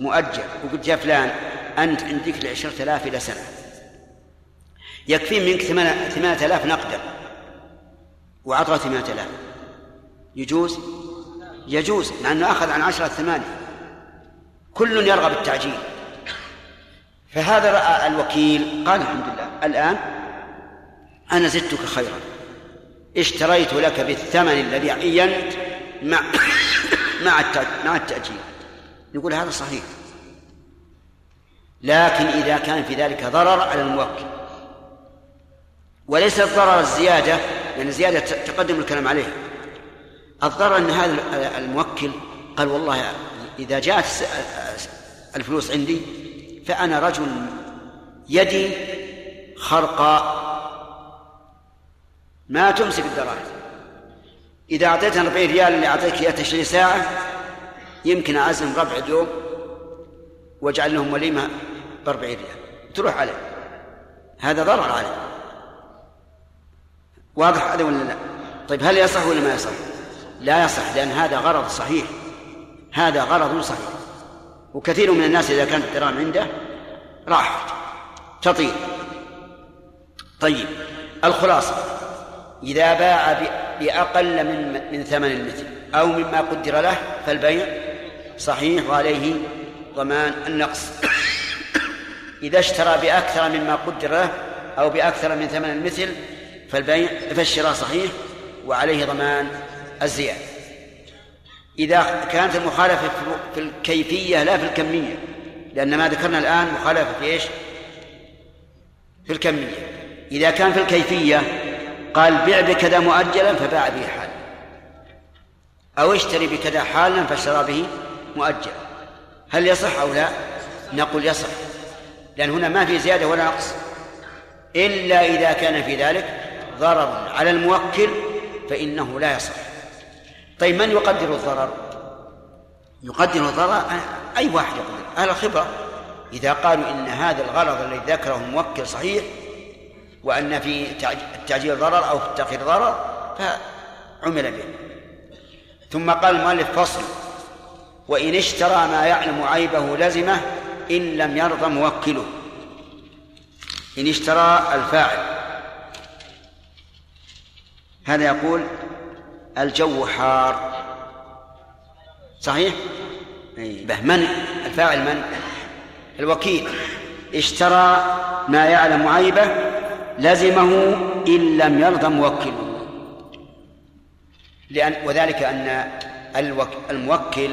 مؤجل وقلت يا فلان أنت عندك لعشرة آلاف إلى سنة. يكفي منك ثمانية آلاف نقدا. وعطى ثمانية آلاف. يجوز؟ يجوز مع أنه أخذ عن عشرة ثمانية. كل يرغب التعجيل. فهذا رأى الوكيل قال الحمد لله الآن أنا زدتك خيرا. اشتريت لك بالثمن الذي عينت مع مع مع التأجيل. يقول هذا صحيح. لكن إذا كان في ذلك ضرر على الموكل. وليس الضرر الزيادة يعني الزيادة تقدم الكلام عليه. الضرر أن هذا الموكل قال والله إذا جاءت الفلوس عندي فأنا رجل يدي خرقاء. ما تمسك الدراهم إذا أعطيتني 40 ريال اللي أعطيك إياه تشتري ساعة يمكن أعزم ربع اليوم وأجعل لهم وليمة ب 40 ريال. تروح عليه. هذا ضرر عليه. واضح هذا ولا لا؟ طيب هل يصح ولا ما يصح؟ لا يصح لأن هذا غرض صحيح. هذا غرض صحيح. وكثير من الناس إذا كانت الدراهم عنده راحت تطير. طيب الخلاصة. إذا باع بأقل من من ثمن المثل أو مما قدر له فالبيع صحيح وعليه ضمان النقص. إذا اشترى بأكثر مما قدر له أو بأكثر من ثمن المثل فالبيع فالشراء صحيح وعليه ضمان الزيادة. إذا كانت المخالفة في الكيفية لا في الكمية لأن ما ذكرنا الآن مخالفة في إيش؟ في الكمية. إذا كان في الكيفية قال بيع بكذا مؤجلا فباع به حالا. أو اشتري بكذا حالا فاشترى به مؤجلا. هل يصح أو لا؟ نقول يصح. لأن هنا ما في زيادة ولا نقص. إلا إذا كان في ذلك ضرر على الموكل فإنه لا يصح. طيب من يقدر الضرر؟ يقدر الضرر أي واحد يقدر. أهل الخبرة. إذا قالوا إن هذا الغرض الذي ذكره الموكل صحيح وأن في التعجيل ضرر أو في التأخير ضرر فعمل به. ثم قال المؤلف فصل. وإن اشترى ما يعلم عيبه لزمه إن لم يرضى موكله. إن اشترى الفاعل. هذا يقول الجو حار. صحيح؟ به. من؟ الفاعل من؟ الوكيل. اشترى ما يعلم عيبه لزمه إن لم يرضى موكله. لأن وذلك أن الموكل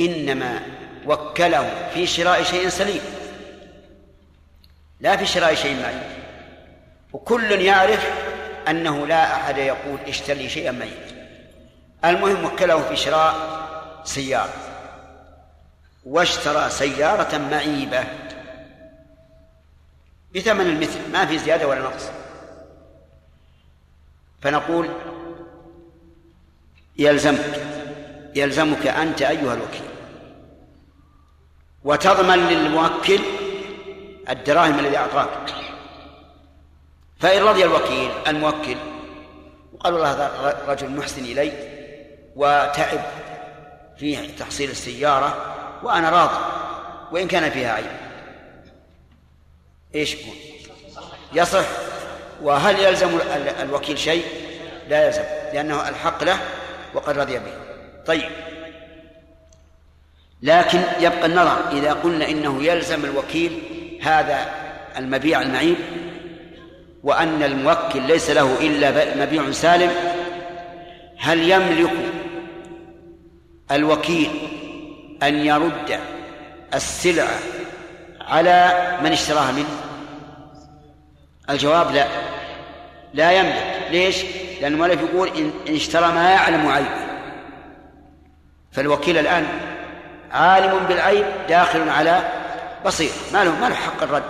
إنما وكله في شراء شيء سليم. لا في شراء شيء معين. وكل يعرف أنه لا أحد يقول اشتري شيئا ميت المهم وكله في شراء سيارة. واشترى سيارة معيبة. بثمن المثل ما في زيادة ولا نقص. فنقول يلزمك يلزمك أنت أيها الوكيل وتضمن للموكل الدراهم الذي أعطاك. فإن رضي الوكيل الموكل وقال والله هذا رجل محسن إلي وتعب في تحصيل السيارة وأنا راض وإن كان فيها عيب. إيش يكون؟ يصح وهل يلزم الوكيل شيء؟ لا يلزم لأنه الحق له وقد رضي به طيب لكن يبقى النظر إذا قلنا إنه يلزم الوكيل هذا المبيع المعيب وأن الموكل ليس له إلا مبيع سالم هل يملك الوكيل أن يرد السلعة على من اشتراها منه؟ الجواب لا. لا يملك. ليش؟ لأن المؤلف يقول إن اشترى ما يعلم عيبه فالوكيل الآن عالم بالعيب داخل على بصير. ما له ما له حق الرد.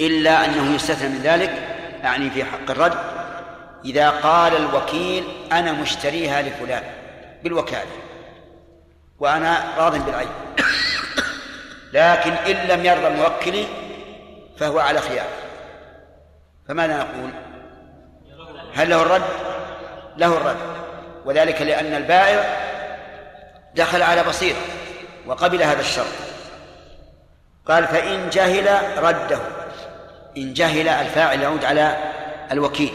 إلا أنه يستثنى من ذلك. يعني في حق الرد. إذا قال الوكيل أنا مشتريها لفلان بالوكالة وأنا راض بالعين لكن إن لم يرضى الموكل فهو على خيار. فماذا نقول؟ هل له الرد؟ له الرد. وذلك لأن البائع دخل على بصيرة وقبل هذا الشرط. قال فإن جهل رده. إن جهل الفاعل يعود على الوكيل.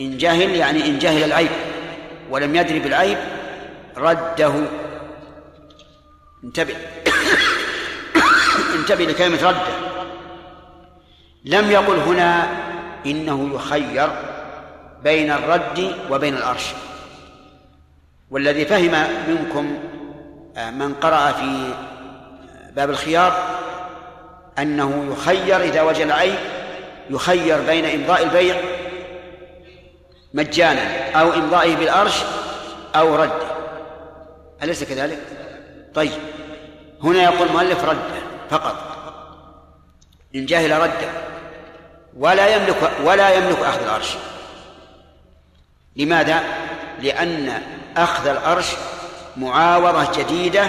إن جهل يعني إن جهل العيب. ولم يدري بالعيب رده. انتبه. انتبه لكلمة رده لم يقل هنا إنه يخير بين الرد وبين الأرش. والذي فهم منكم آه، من قرأ في باب الخيار أنه يخير إذا وجد العيب يخير بين إمضاء البيع مجانا أو إمضائه بالأرش أو رده أليس كذلك؟ طيب. هنا يقول المؤلف رده فقط. إن جهل رده ولا يملك ولا يملك أخذ الأرش لماذا؟ لأن أخذ الأرش معاوضة جديدة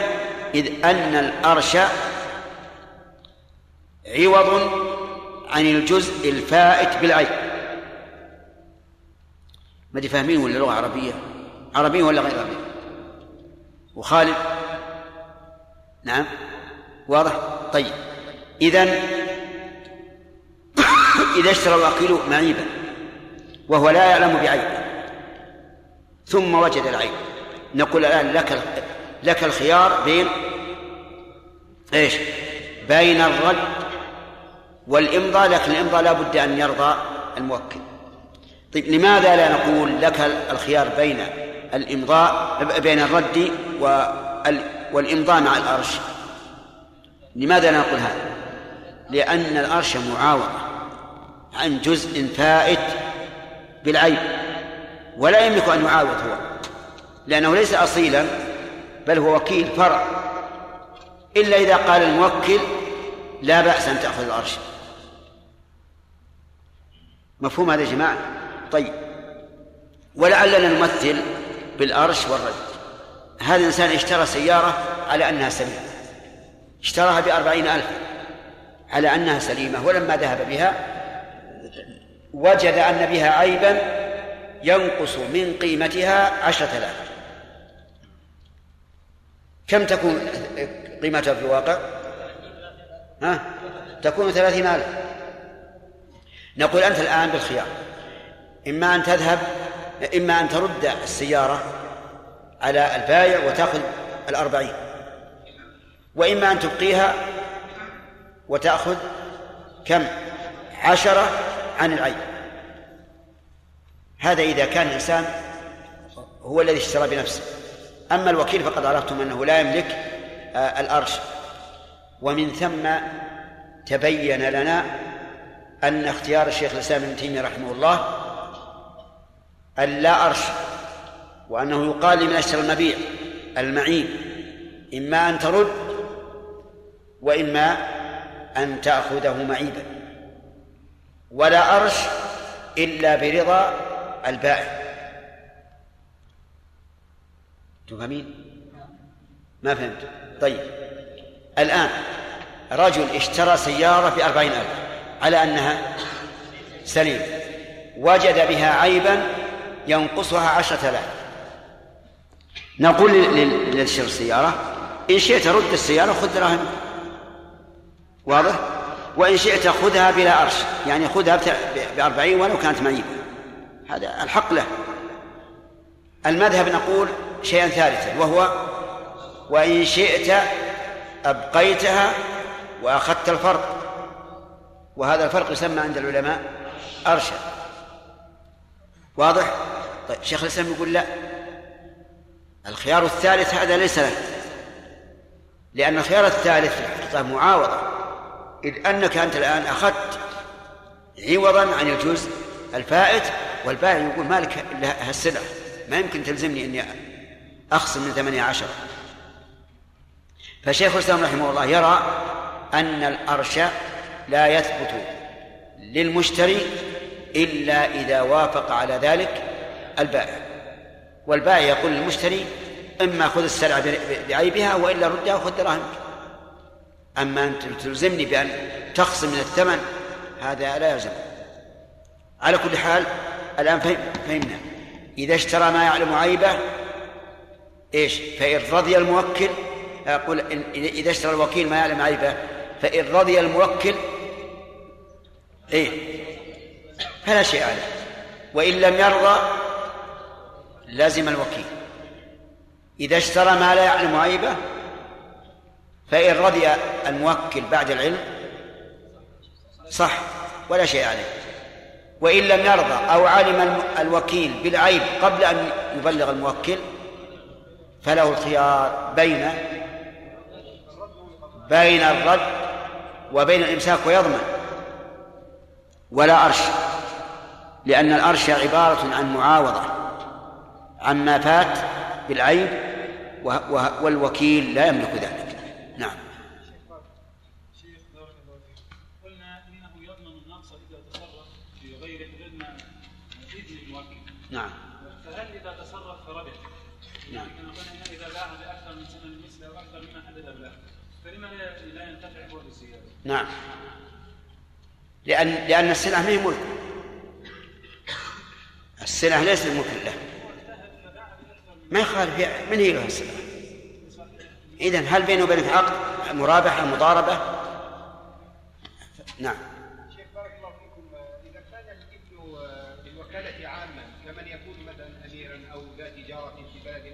إذ أن الأرش عوض عن الجزء الفائت بالعين. ما فاهمين ولا لغة عربية؟ عربية ولا غير عربية؟ وخالد؟ نعم. واضح؟ طيب. إذا إذا اشترى الوكيل معيبا وهو لا يعلم بعيبه ثم وجد العيب. نقول الآن لك لك الخيار بين إيش؟ بين الرد والإمضاء لكن الإمضاء لا بد أن يرضى الموكل. طيب لماذا لا نقول لك الخيار بين الإمضاء بين الرد والإمضاء مع الأرش؟ لماذا لا نقول هذا؟ لأن الأرش معاوضة عن جزء فائت بالعيب ولا يملك أن يعاود هو لأنه ليس أصيلا بل هو وكيل فرع. إلا إذا قال الموكل لا بأس أن تأخذ الأرش مفهوم هذا يا جماعة؟ طيب. ولعلنا نمثل بالأرش والرد. هذا الإنسان اشترى سيارة على أنها سليمة اشتراها بأربعين ألف على أنها سليمة ولما ذهب بها وجد أن بها عيبا ينقص من قيمتها عشرة آلاف. كم تكون قيمتها في الواقع؟ ها؟ تكون ثلاثين ألف. نقول أنت الآن بالخيار. إما أن تذهب إما أن ترد السيارة على البائع وتأخذ الأربعين. وإما أن تبقيها وتأخذ كم؟ عشرة عن العين. هذا إذا كان الإنسان هو الذي اشترى بنفسه. أما الوكيل فقد عرفتم أنه لا يملك آه، الأرش. ومن ثم تبين لنا أن اختيار الشيخ الإسلام ابن تيمية رحمه الله أن لا أرش وأنه يقال لمن أشترى المبيع المعين إما أن ترد وإما أن تأخذه معيبا. ولا أرش إلا برضا البائع تفهمين؟ ما فهمت. طيب. الآن رجل اشترى سيارة بأربعين ألف. على أنها سليمة وجد بها عيبا ينقصها عشرة آلاف. نقول للشر السيارة إن شئت رد السيارة خذ دراهم. واضح؟ وإن شئت خذها بلا أرش يعني خذها بأربعين ولو كانت معيبة هذا الحق له. المذهب نقول شيئا ثالثا وهو وإن شئت أبقيتها وأخذت الفرق. وهذا الفرق يسمى عند العلماء أرشا. واضح؟ طيب شيخ الإسلام يقول لا. الخيار الثالث هذا ليس له لأن الخيار الثالث في الحقيقة معاوضة. إذ أنك أنت الآن أخذت عوضا عن الجزء الفائت والبائع يقول مالك إلا هالسلعة ما يمكن تلزمني إني أخصم من ثمانية عشر. فشيخ الإسلام رحمه الله يرى أن الأرش لا يثبت للمشتري إلا إذا وافق على ذلك البائع. والبائع يقول للمشتري إما خذ السلعة بعيبها وإلا ردها وخذ دراهمك. أما أن تلزمني بأن تخصم من الثمن هذا لا يلزم. على كل حال الآن فهمنا. إذا اشترى ما يعلم عيبه إيش؟ فإن رضي الموكل أقول إذا اشترى الوكيل ما يعلم عيبه فإن رضي الموكل إيه؟ فلا شيء عليه. وإن لم يرضى لازم الوكيل. إذا اشترى ما لا يعلم عيبه فإن رضي الموكل بعد العلم صح ولا شيء عليه. وإن لم يرضى أو علم الوكيل بالعيب قبل أن يبلغ الموكل فله الخيار بين بين الرد وبين الإمساك ويضمن. ولا أرش لأن الأرش عبارة عن معاوضة عما فات بالعيب والوكيل لا يملك ذلك. نعم شيخ بارك الله فيك قلنا انه يضمن النقص اذا تصرف في غير اذن الموكل نعم فهل اذا تصرف فربح؟ نعم. كما قلنا اذا باع باكثر من ثمن المثل أو أكثر مما حدد له فلما لا ينتفع هو بالزياده؟ نعم لأن لأن السلعة ما هي ملك السلعة ليست ملك له ما يخالف من هي له السلعة إذن هل بينه وبينك عقد مرابحة مضاربة؟ نعم. شيخ بارك الله فيكم. إذا كان الابن بالوكاله عاما كمن يكون مثلا اميرا أو ذا تجارة في بلد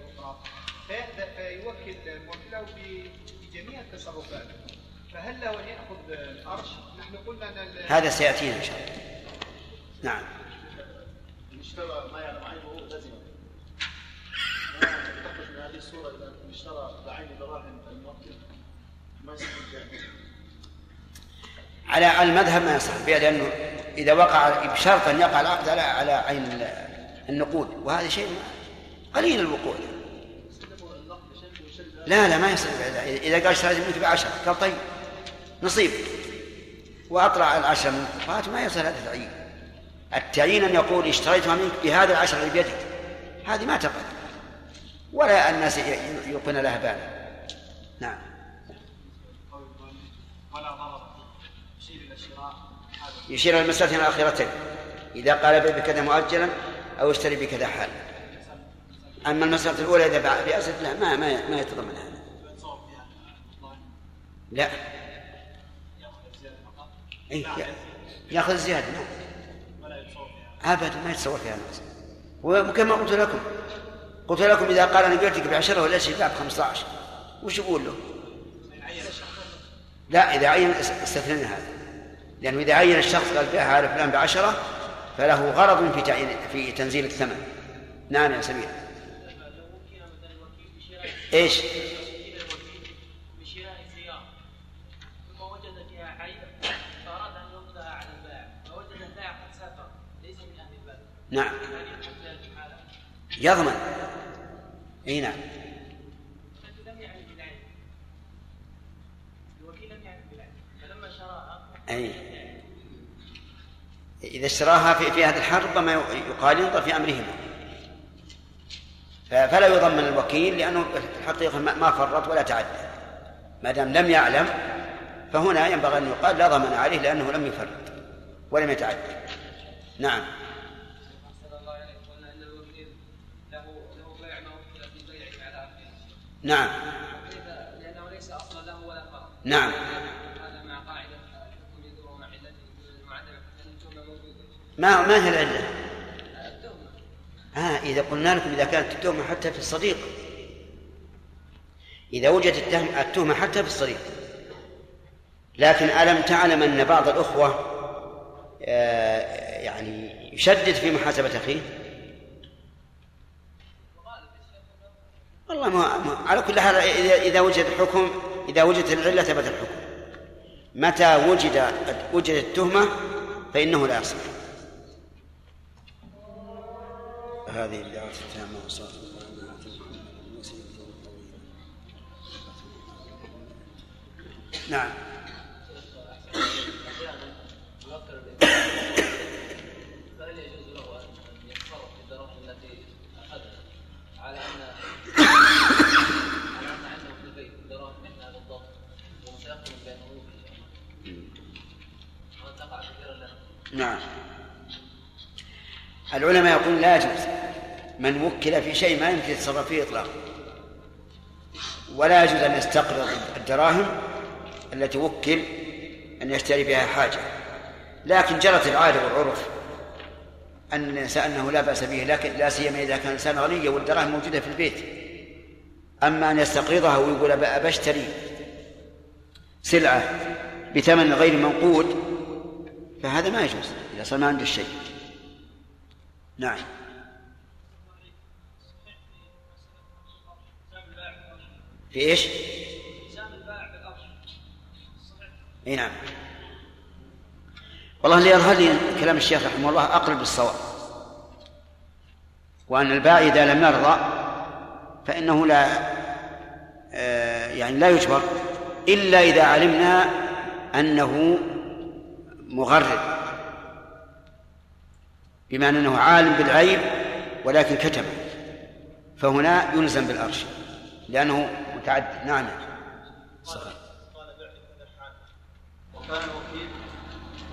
فيأذن فيوكل موكله بجميع التصرفات. فهل له أن يأخذ الأرش؟ نحن قلنا ال- هذا سيأتينا إن شاء الله. نعم اشترى ما يعلم عيبه لزم ما تخرج من هذه الصورة اذا اشترى بعين دراهم الموكل ما يصير الجانب. على المذهب ما يصح لأنه إذا وقع بشرط أن يقع العقد على على عين النقود وهذا شيء قليل الوقوع. لا لا ما يصير إذا قال اشتريت منك بعشرة قال طيب نصيب. وأطلع العشرة من ما يصير هذا تعيين. التعيين أن يقول اشتريتها منك بهذا العشرة اللي بيدك. هذه ما تقع ولا الناس يلقون لها بالا نعم. ولا ضرر يشير إلى هذا يشير المسألتين الأخيرتين إذا قال بيع بكذا مؤجلا أو اشتري بكذا حال أما المسألة الأولى إذا باع بأسد لا ما ما ما يتضمن هذا. لا. أي يأخذ زيادة نعم فيها أبدا ما يتصور فيها الناس. وكما قلت لكم قلت لكم إذا قال أنا بعتك بعشرة ولا شيء باع ب 15 وش يقول له؟ لا إذا عين استثنينا هذا. لأنه إذا عين الشخص قال بيعها على فلان بعشرة فله غرض في تعيين في تنزيل الثمن. نعم يا سمير. إيش؟ وكيل الوكيل بشراء سيارة ثم وجد فيها عيبا فأراد أن يردها على البائع فوجد البائع قد سافر ليس من أهل البلد نعم هل يدخل في هذه الحالة؟ يضمن اي نعم الرجل لم يعرف بالعيب الوكيل لم يعرف بالعيب فلما أي. إذا اشتراها في في هذه الحال ربما يقال ينظر في أمرهما. ف- فلا يضمن الوكيل لأنه في الحقيقة ما فرط ولا تعدى ما دام لم يعلم فهنا ينبغي أن يقال لا ضمن عليه لأنه لم يفرط ولم يتعدى نعم. أحسن الله عليك قلنا أن الوكيل له له بيع ما وكل في بيعه على أخيه نعم فإذا- لأنه ليس أصلا له ولا فرع نعم هذا مع قاعدة الحكم يدور مع علته المعدمة أن التهمة موجودة ما ما هي العلة؟ التهمة آه إذا قلنا لكم إذا كانت التهمة حتى في الصديق. إذا وجدت التهم- التهمة حتى في الصديق. لكن ألم تعلم أن بعض الأخوة آه، يعني يشدد في محاسبة أخيه؟ والله ما ما- على كل حال إذا وجد الحكم إذا وجدت العلة ثبت الحكم. متى وجد وجدت التهمة فإنه لا يصح. هذه الدعوة التامة والصلاة نعم فهل يجوز له ان التي اخذها على ان على ان عنده في البيت بالضبط تقع كثيرا نعم. العلماء يقولون لا يجوز. من وكل في شيء ما يمكن يتصرف فيه اطلاقا. ولا يجوز أن يستقرض الدراهم التي وكل أن يشتري بها حاجة. لكن جرت العادة والعرف أن الإنسان أنه لا بأس به لكن لا سيما إذا كان الانسان غنيا والدراهم موجودة في البيت. أما أن يستقرضها ويقول بشتري سلعة بثمن غير منقود فهذا ما يجوز. إذا صار ما عنده الشيء نعم. في إيش؟ إي نعم. والله اللي يظهر لي كلام الشيخ رحمه الله أقرب للصواب. وأن الباع إذا لم يرضى فإنه لا آه، يعني لا يجبر إلا إذا علمنا أنه مغرر بما أنه عالم بالعيب ولكن كتمه فهنا يلزم بالأرش لأنه متعدد. نعم. صحيح. وكان الوكيل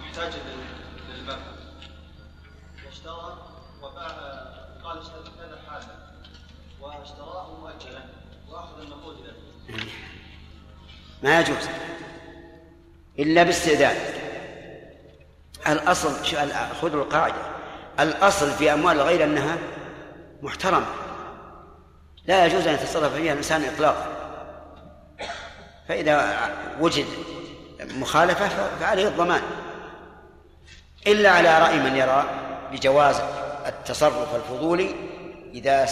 محتاجا للمبلغ واشترى وباع قال اشتري كذا حالا واشتراه مؤجلا وأخذ النقود له. ما يجوز إلا باستئذان. الأصل خذوا القاعدة. الأصل في أموال الغير أنها محترمة. لا يجوز أن يتصرف فيها الإنسان إطلاقا. فإذا وجد مخالفة فعليه الضمان. إلا على رأي من يرى بجواز التصرف الفضولي إذا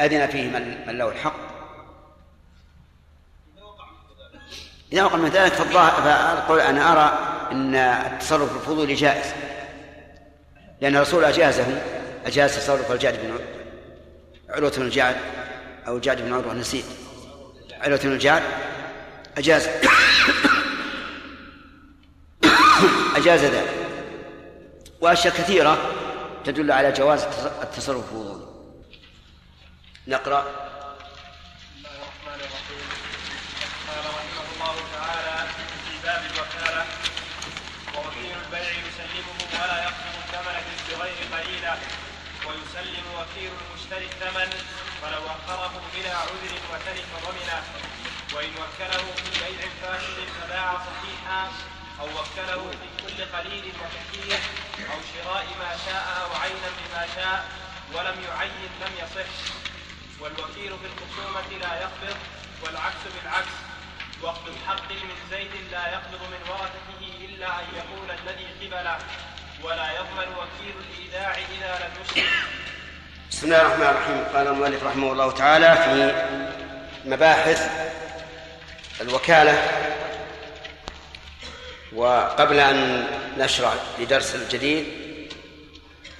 أذن فيه من له الحق. إذا وقع من ذلك فأقول أنا أرى أن التصرف الفضولي جائز. لأن الرسول أجازه أجاز تصرف الجعد بن عروة بن الجعد أو الجعد بن عروة نسيت. عروة بن الجعد أجاز. أجاز ذلك وأشياء كثيرة تدل على جواز التصرف. الفضولي نقرأ بسم الله الرحمن الرحيم قال رحمه الله تعالى في باب الوكالة ووكيل البيع يسلمه ولا يقسم الثمن بغير قليلة وكيل المشتري الثمن فلو أخره بلا عذر وتلف ضمنه. وإن وكله في بيع فاسد فباع صحيحا أو وكله في كل قليل وكثير أو شراء ما شاء أو عينا بما شاء ولم يعين لم يصح. والوكيل في الخصومة لا يقبض والعكس بالعكس. وقت الحق من زيد لا يقبض من ورثته إلا أن يقول الذي قبله. ولا يضمن وكيل الإيداع إذا لم يسلم بسم الله الرحمن الرحيم. قال المؤلف رحمه الله تعالى في مباحث الوكالة وقبل أن نشرع لدرس الجديد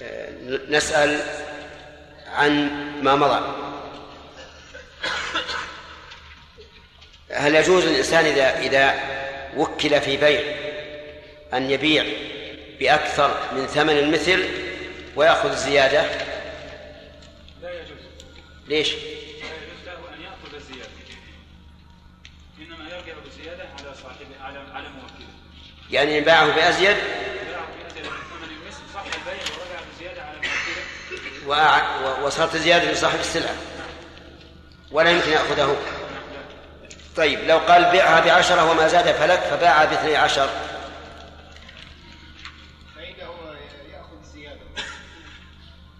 آه، نسأل عن ما مضى. هل يجوز للإنسان إذا إذا وكل في بيع أن يبيع بأكثر من ثمن المثل ويأخذ يجوز ليش؟ لا يجوز له أن يأخذ الزياده إنما يرجع بالزياده على صاحبه على على موكله. يعني باعه بأزيد؟ باع بأجل من ثمن المثل صح البيع ورجع بالزياده على موكله. وصارت الزيادة لصاحب السلعة ولا يمكن يأخذه. طيب لو قال بيعها بعشرة وما زاد فلك فباعها باثني عشر. فإنه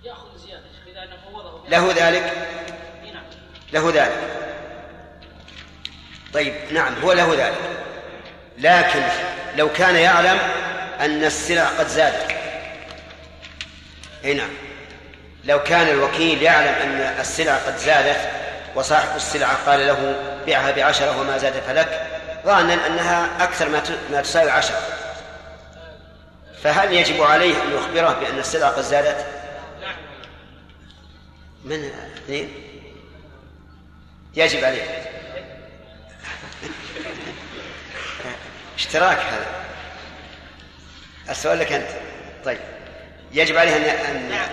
يأخذ له ذلك طيب نعم هو له ذلك لكن لو كان يعلم أن السلع قد زادت أي نعم لو كان الوكيل يعلم أن السلع قد زادت وصاحب السلعة قال له بيعها بعشرة وما زاد فلك ظانا أنها أكثر ما تساوي عشرة فهل يجب عليه أن يخبره بأن السلع قد زادت؟ من اثنين؟ يجب عليه. اشتراك هذا. السؤال لك أنت. طيب. يجب عليه أن أن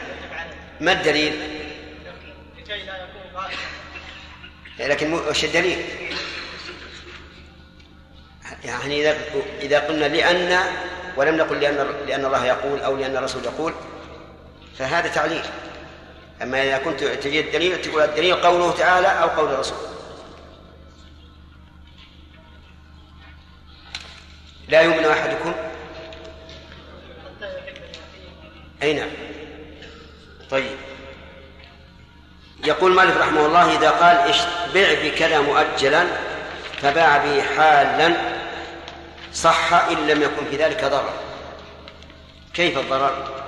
ما الدليل؟ لكي لا يكون لكن وش الدليل؟ يعني إذا إذا قلنا لأن ولم نقل لأن لأن الله يقول أو لأن الرسول يقول فهذا تعليل. أما إذا كنت تجد الدليل تقول الدليل قوله تعالى أو قول الرسول. لا يؤمن أحدكم. أي نعم. طيب. يقول مالك رحمه الله إذا قال بع بكذا مؤجلا فباع به حالا صح إن لم يكن في ذلك ضرر. كيف الضرر؟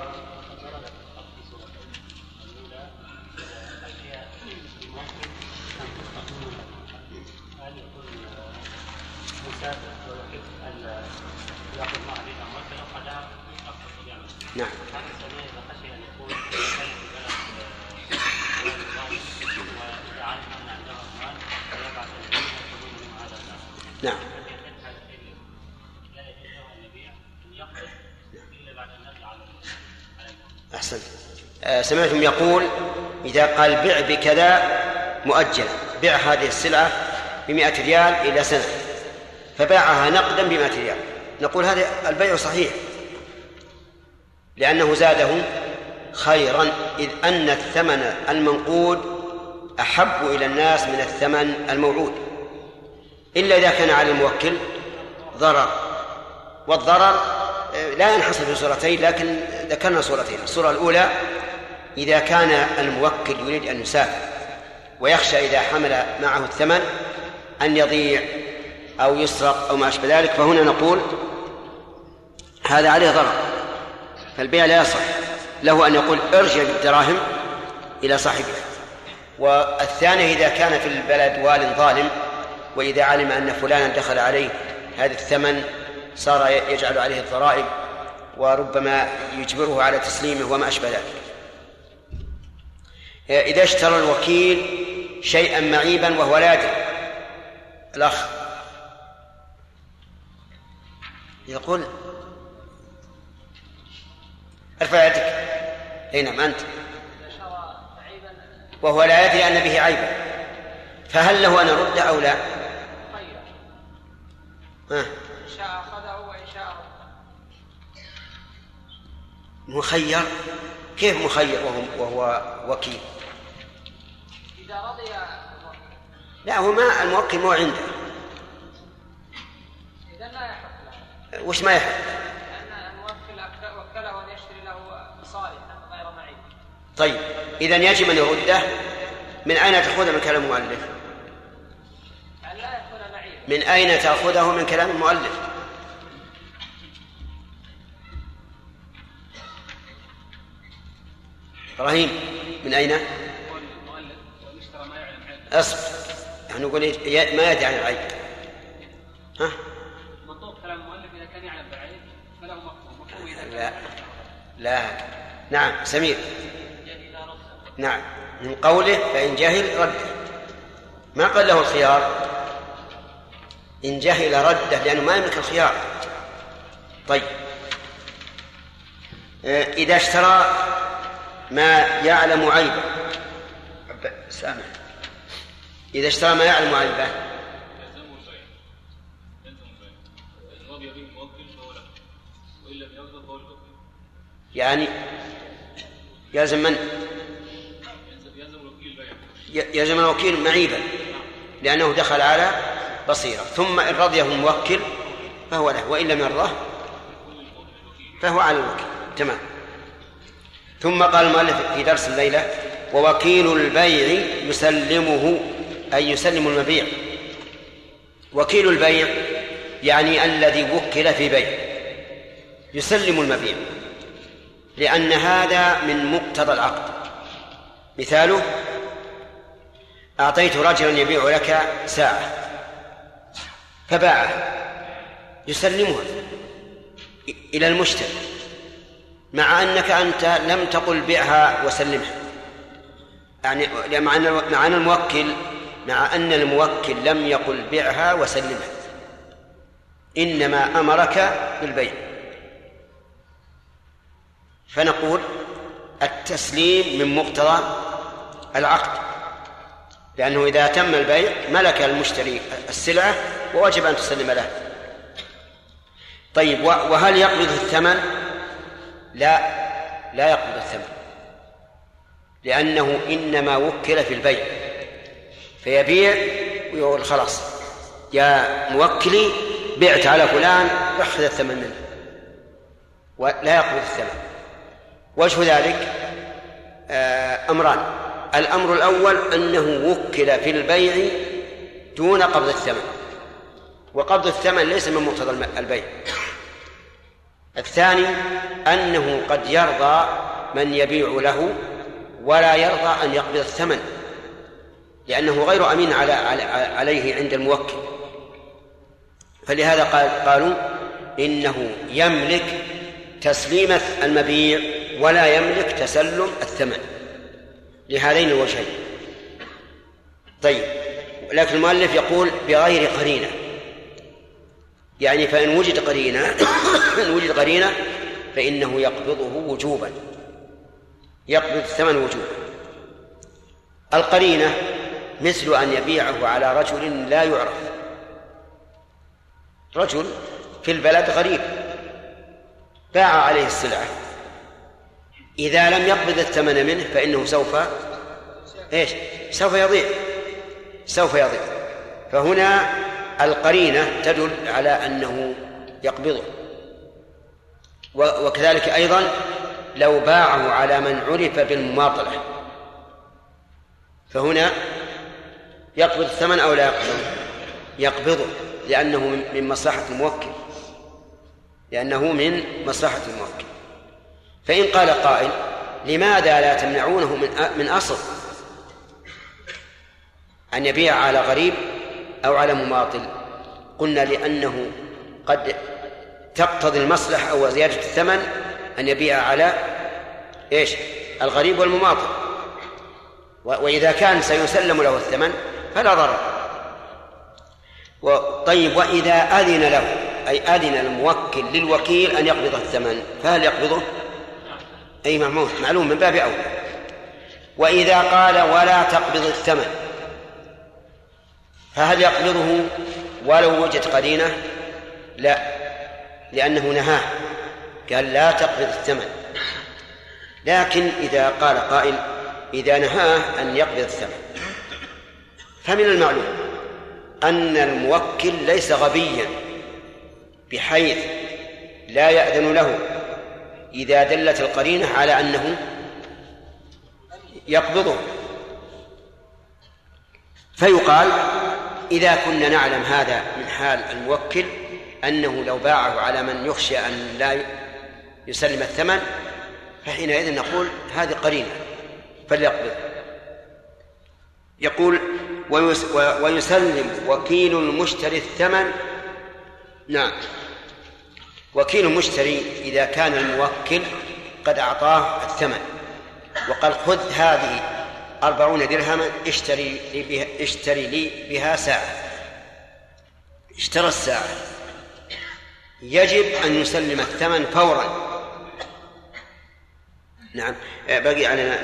سمعتم يقول إذا قال بع بكذا مؤجلا بع هذه السلعة بمئة ريال إلى سنة فباعها نقدا بمئة ريال. نقول هذا البيع صحيح لأنه زاده خيرا إذ أن الثمن المنقود أحب إلى الناس من الثمن الموعود. إلا إذا كان على الموكل ضرر والضرر آه، لا ينحصر في صورتين لكن ذكرنا صورتين. الصورة الأولى إذا كان الموكل يريد أن يسافر ويخشى إذا حمل معه الثمن أن يضيع أو يسرق أو ما أشبه ذلك فهنا نقول هذا عليه ضرر فالبيع لا يصح. له أن يقول ارجع بالدراهم إلى صاحبها والثانية إذا كان في البلد وال ظالم وإذا علم أن فلانا دخل عليه هذا الثمن صار يجعل عليه الضرائب وربما يجبره على تسليمه وما أشبه ذلك. إذا اشترى الوكيل شيئا معيبا وهو لا يدري الأخ يقول ارفع يدك أي نعم أنت وهو لا يدري أن به عيبا فهل له أن يرد أو لا؟ ها. ان شاء اخذه وان شاء مخير كيف مخير وهو وكيل؟ إذا رضي لا هو ما الموكل مو عنده إذا لا يحق له وش ما يحق؟ طيب إذا يجب أن يرده من أين تأخذه من كلام المؤلف؟ من أين تأخذه من كلام المؤلف؟ إبراهيم من أين؟ أصبر. نحن نقول ما يدري عن العيب. ها؟ منطوق كلام المؤلف إذا كان يعلم بالعيب فله مفهوم لا. لا. نعم سمير. نعم. من قوله فإن جهل رده. ما قال له الخيار؟ إن جهل رده لأنه ما يملك الخيار. طيب. آه، إذا اشترى ما يعلم عيبه. سامح. إذا اشترى ما يعلم عيبه يعني يلزم من؟ يلزم الوكيل معيبا لأنه دخل على بصيرة. ثم إن رضيه الموكل فهو له وإن لم يرضه فهو على الوكيل. تمام. ثم قال المؤلف في درس الليلة ووكيل البيع يسلمه أي يسلم المبيع. وكيل البيع يعني الذي وكل في بيع. يسلم المبيع. لأن هذا من مقتضى العقد. مثاله أعطيت رجلا يبيع لك ساعة فباعها يسلمها. إلى المشتري. مع أنك أنت لم تقل بيعها وسلمها. يعني مع أن الموكل مع أن الموكل لم يقل بيعها وسلمها إنما أمرك بالبيع. فنقول التسليم من مقتضى العقد. لأنه إذا تم البيع ملك المشتري السلعة ووجب أن تسلم له. طيب وهل يقبض الثمن؟ لا لا يقبض الثمن. لأنه إنما وكل في البيع. فيبيع ويقول خلاص يا موكلي بعت على فلان اخذ الثمن منه. ولا يقبض الثمن. وجه ذلك آه، أمران. الأمر الأول أنه وكل في البيع دون قبض الثمن. وقبض الثمن ليس من مقتضى البيع. الثاني أنه قد يرضى من يبيع له ولا يرضى أن يقبض الثمن. لأنه غير أمين على عليه عند الموكل. فلهذا قال قالوا إنه يملك تسليم المبيع ولا يملك تسلم الثمن. لهذين الوجهين. طيب. لكن المؤلف يقول بغير قرينة. يعني فإن وجد قرينة إن وجد قرينة فإنه يقبضه وجوبا. يقبض الثمن وجوبا. القرينة مثل أن يبيعه على رجل لا يعرف. رجل في البلد غريب. باع عليه السلعة. إذا لم يقبض الثمن منه فإنه سوف إيش؟ سوف يضيع. سوف يضيع. فهنا القرينة تدل على أنه يقبضه. وكذلك أيضا لو باعه على من عرف بالمماطلة. فهنا يقبض الثمن أو لا يقبضه يقبضه لأنه من مصلحة الموكل. لأنه من مصلحة الموكل. فإن قال قائل لماذا لا تمنعونه من من أصل؟ أن يبيع على غريب أو على مماطل. قلنا لأنه قد تقتضي المصلحة أو زيادة الثمن أن يبيع على إيش؟ الغريب والمماطل. وإذا كان سيسلم له الثمن فلا ضرر طيب وإذا أذن له أي أذن الموكل للوكيل أن يقبض الثمن فهل يقبضه؟ أي معلوم معلوم من باب أولى وإذا قال ولا تقبض الثمن فهل يقبضه ولو وجد قرينة؟ لا لأنه نهاه قال لا تقبض الثمن لكن إذا قال قائل إذا نهاه أن يقبض الثمن فمن المعلوم أن الموكل ليس غبيا بحيث لا يأذن له إذا دلت القرينة على أنه يقبضه. فيقال إذا كنا نعلم هذا من حال الموكل أنه لو باعه على من يخشى أن لا يسلم الثمن فحينئذ نقول هذه قرينة فليقبض. يقول ويسلم وكيل المشتري الثمن. نعم. وكيل المشتري إذا كان الموكل قد أعطاه الثمن. وقال خذ هذه أربعون درهما اشتري لي بها, اشتري لي بها ساعة. اشترى الساعة. يجب أن يسلم الثمن فورا. نعم. بقي علينا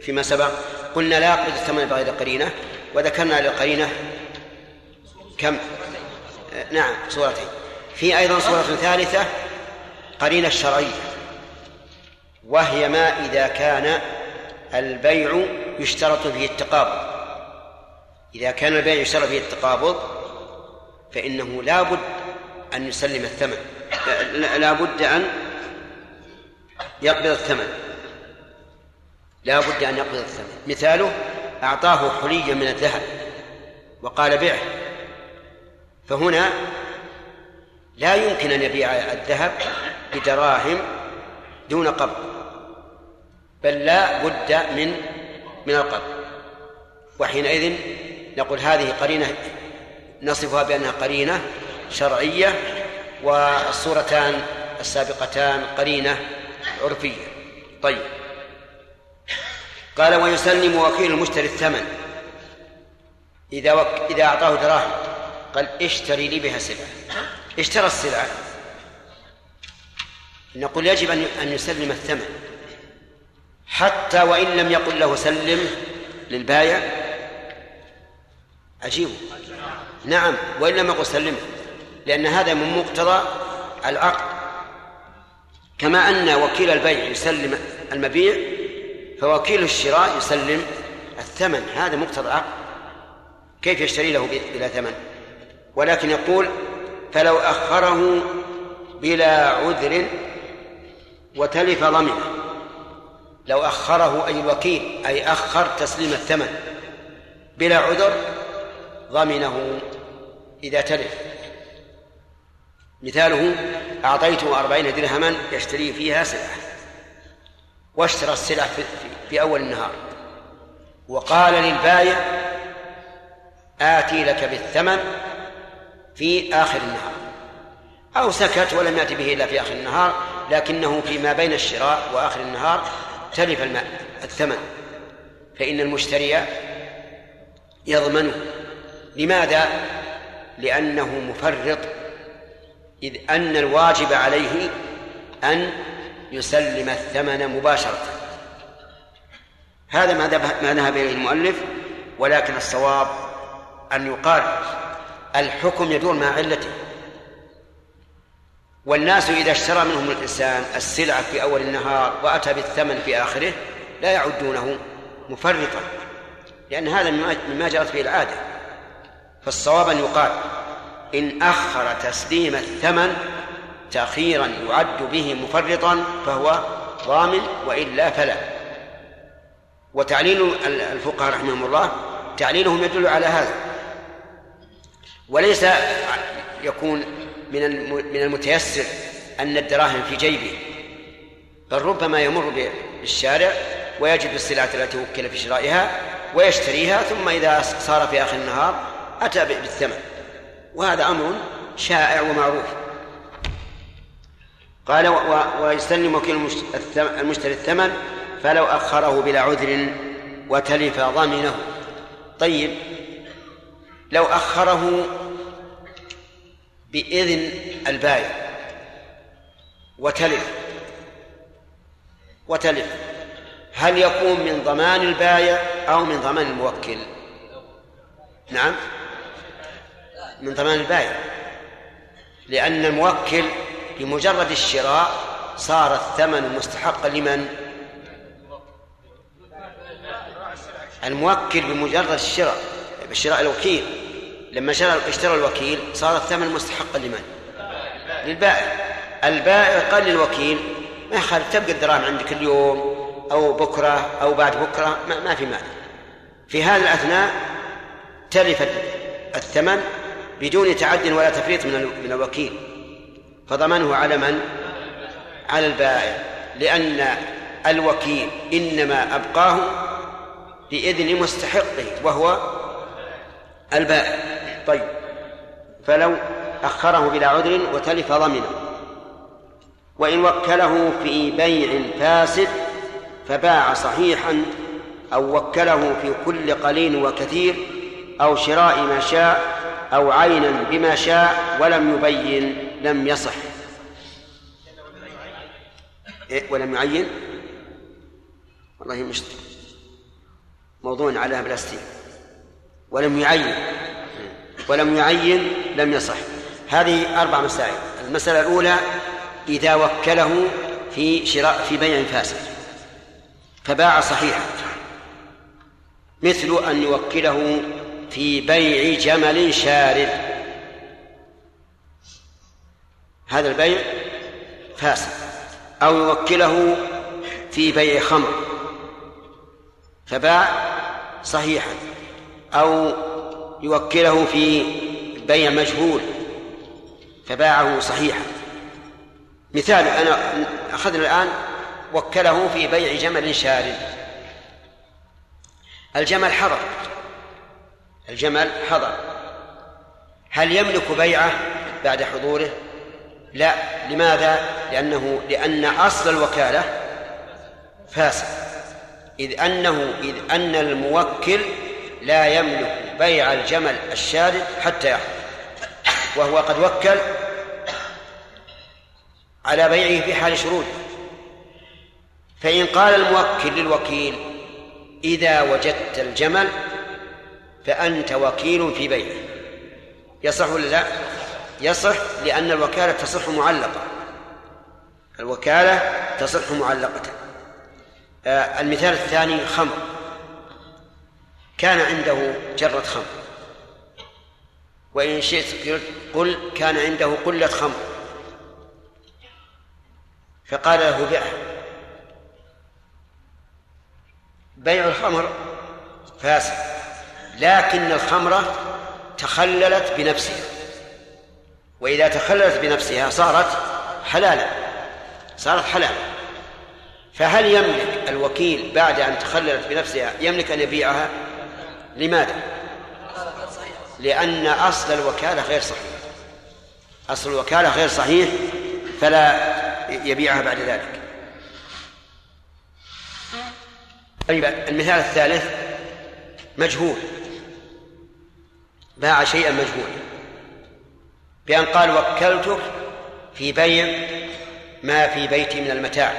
فيما سبق قلنا لا يقبض الثمن بغير قرينة وذكرنا للقرينة كم؟ نعم صورتين. في أيضا صورة ثالثة قرينة الشرعية وهي ما إذا كان البيع يشترط فيه التقابض. إذا كان البيع يشترط فيه التقابض فإنه لا بد أن يسلم الثمن. لا بد أن يقبض الثمن. لا بد أن يقبض الثمن. مثاله أعطاه حليا من الذهب وقال بعه فهنا لا يمكن أن يبيع الذهب بدراهم دون قبض بل لا بد من من القبض. وحينئذ نقول هذه قرينة نصفها بأنها قرينة شرعية والصورتان السابقتان قرينة عرفية. طيب. قال ويسلم وكيل المشتري الثمن. إذا وك... إذا أعطاه دراهم قال اشتري لي بها سلعة. اشترى السلعة. نقول يجب أن أن يسلم الثمن. حتى وإن لم يقل له سلم للبايع عجيب نعم وإن لم يقل سلمه لأن هذا من مقتضى العقد. كما أن وكيل البيع يسلم المبيع فوكيل الشراء يسلم الثمن. هذا مقتضى العقد كيف يشتري له بلا ثمن. ولكن يقول فلو أخره بلا عذر وتلف ضمنه. لو أخره أي الوكيل أي أخر تسليم الثمن بلا عذر ضمنه إذا تلف. مثاله أعطيته أربعين درهما يشتري فيها سلعة. واشترى السلعة في, في أول النهار. وقال للبايع آتي لك بالثمن في آخر النهار. أو سكت ولم يأتي به إلا في آخر النهار لكنه فيما بين الشراء وآخر النهار تلف الماء الثمن. فإن المشتري يضمنه لماذا؟ لأنه مفرط إذ أن الواجب عليه أن يسلم الثمن مباشرة. هذا ما ذهب إليه المؤلف ولكن الصواب أن يقال الحكم يدور مع علته. والناس إذا اشترى منهم الإنسان السلعة في أول النهار وأتى بالثمن في آخره لا يعدونه مفرطا لأن هذا مما جرت به العادة. فالصواب أن يقال إن أخر تسليم الثمن تأخيرا يعد به مفرطا فهو ضامن وإلا فلا. وتعليل الفقهاء رحمهم الله تعليلهم يدل على هذا. وليس يكون من من المتيسر أن الدراهم في جيبه بل ربما يمر بالشارع ويجد السلعة التي وكل في شرائها ويشتريها ثم إذا صار في آخر النهار أتى بالثمن. وهذا أمر شائع ومعروف. قال ويسلم وكيل المشتري الثمن فلو أخره بلا عذر وتلف ضمنه. طيب لو أخره بإذن البائع وتلف وتلف هل يكون من ضمان البائع أو من ضمان الموكل؟ نعم. من ضمان البائع لأن الموكل بمجرد الشراء صار الثمن مستحقا لمن؟ الموكل بمجرد الشراء بشراء الوكيل لما اشترى الوكيل صار الثمن مستحقا لمن؟ للبائع البائع قال للوكيل ما يخالف تبقى الدراهم عندك اليوم أو بكرة أو بعد بكرة ما, ما في مانع في هذا الأثناء تلف الثمن بدون تعد ولا تفريط من من الوكيل فضمنه على من؟ على البائع. لأن الوكيل إنما أبقاه بإذن مستحقه وهو البائع. طيب. فلو أخره بلا عذر وتلف ضمنه. وإن وكله في بيع فاسد فباع صحيحا أو وكله في كل قليل وكثير أو شراء ما شاء أو عينا بما شاء ولم يبين لم يصح. إيه ولم يعين؟ والله مش موضوع عليها بلاستيك. ولم يعين. ولم يعين لم يصح. هذه أربع مسائل. المسألة الأولى إذا وكله في شراء في بيع فاسد فباع صحيحا. مثل أن يوكله في بيع جمل شارد هذا البيع فاسد أو يوكله في بيع خمر فباع صحيحا أو يوكله في بيع مجهول فباعه صحيحا. مثال أنا أخذنا الآن وكله في بيع جمل شارد. الجمل حضر الجمل حضر. هل يملك بيعه بعد حضوره؟ لا لماذا؟ لأنه لأن أصل الوكالة فاسد. إذ أنه إذ أن الموكل لا يملك بيع الجمل الشارد حتى يحضر وهو قد وكل على بيعه في حال شروطه فإن قال الموكل للوكيل إذا وجدت الجمل فأنت وكيل في بيعه. يصح ولا لا؟ يصح لأن الوكالة تصح معلقة. الوكالة تصح معلقة. آه، المثال الثاني خمر. كان عنده جرة خمر. وإن شئت قل كان عنده قلة خمر. فقال له بيعها بيع الخمر فاسد لكن الخمرة تخللت بنفسها. وإذا تخللت بنفسها صارت حلالا صارت حلالا فهل يملك الوكيل بعد أن تخللت بنفسها يملك أن يبيعها؟ لماذا؟ لأن أصل الوكالة غير صحيح. أصل الوكالة غير صحيح فلا يبيعها بعد ذلك. طيب المثال الثالث مجهول. باع شيئا مجهولا. بأن قال وكلتك في بيع ما في بيتي من المتاع.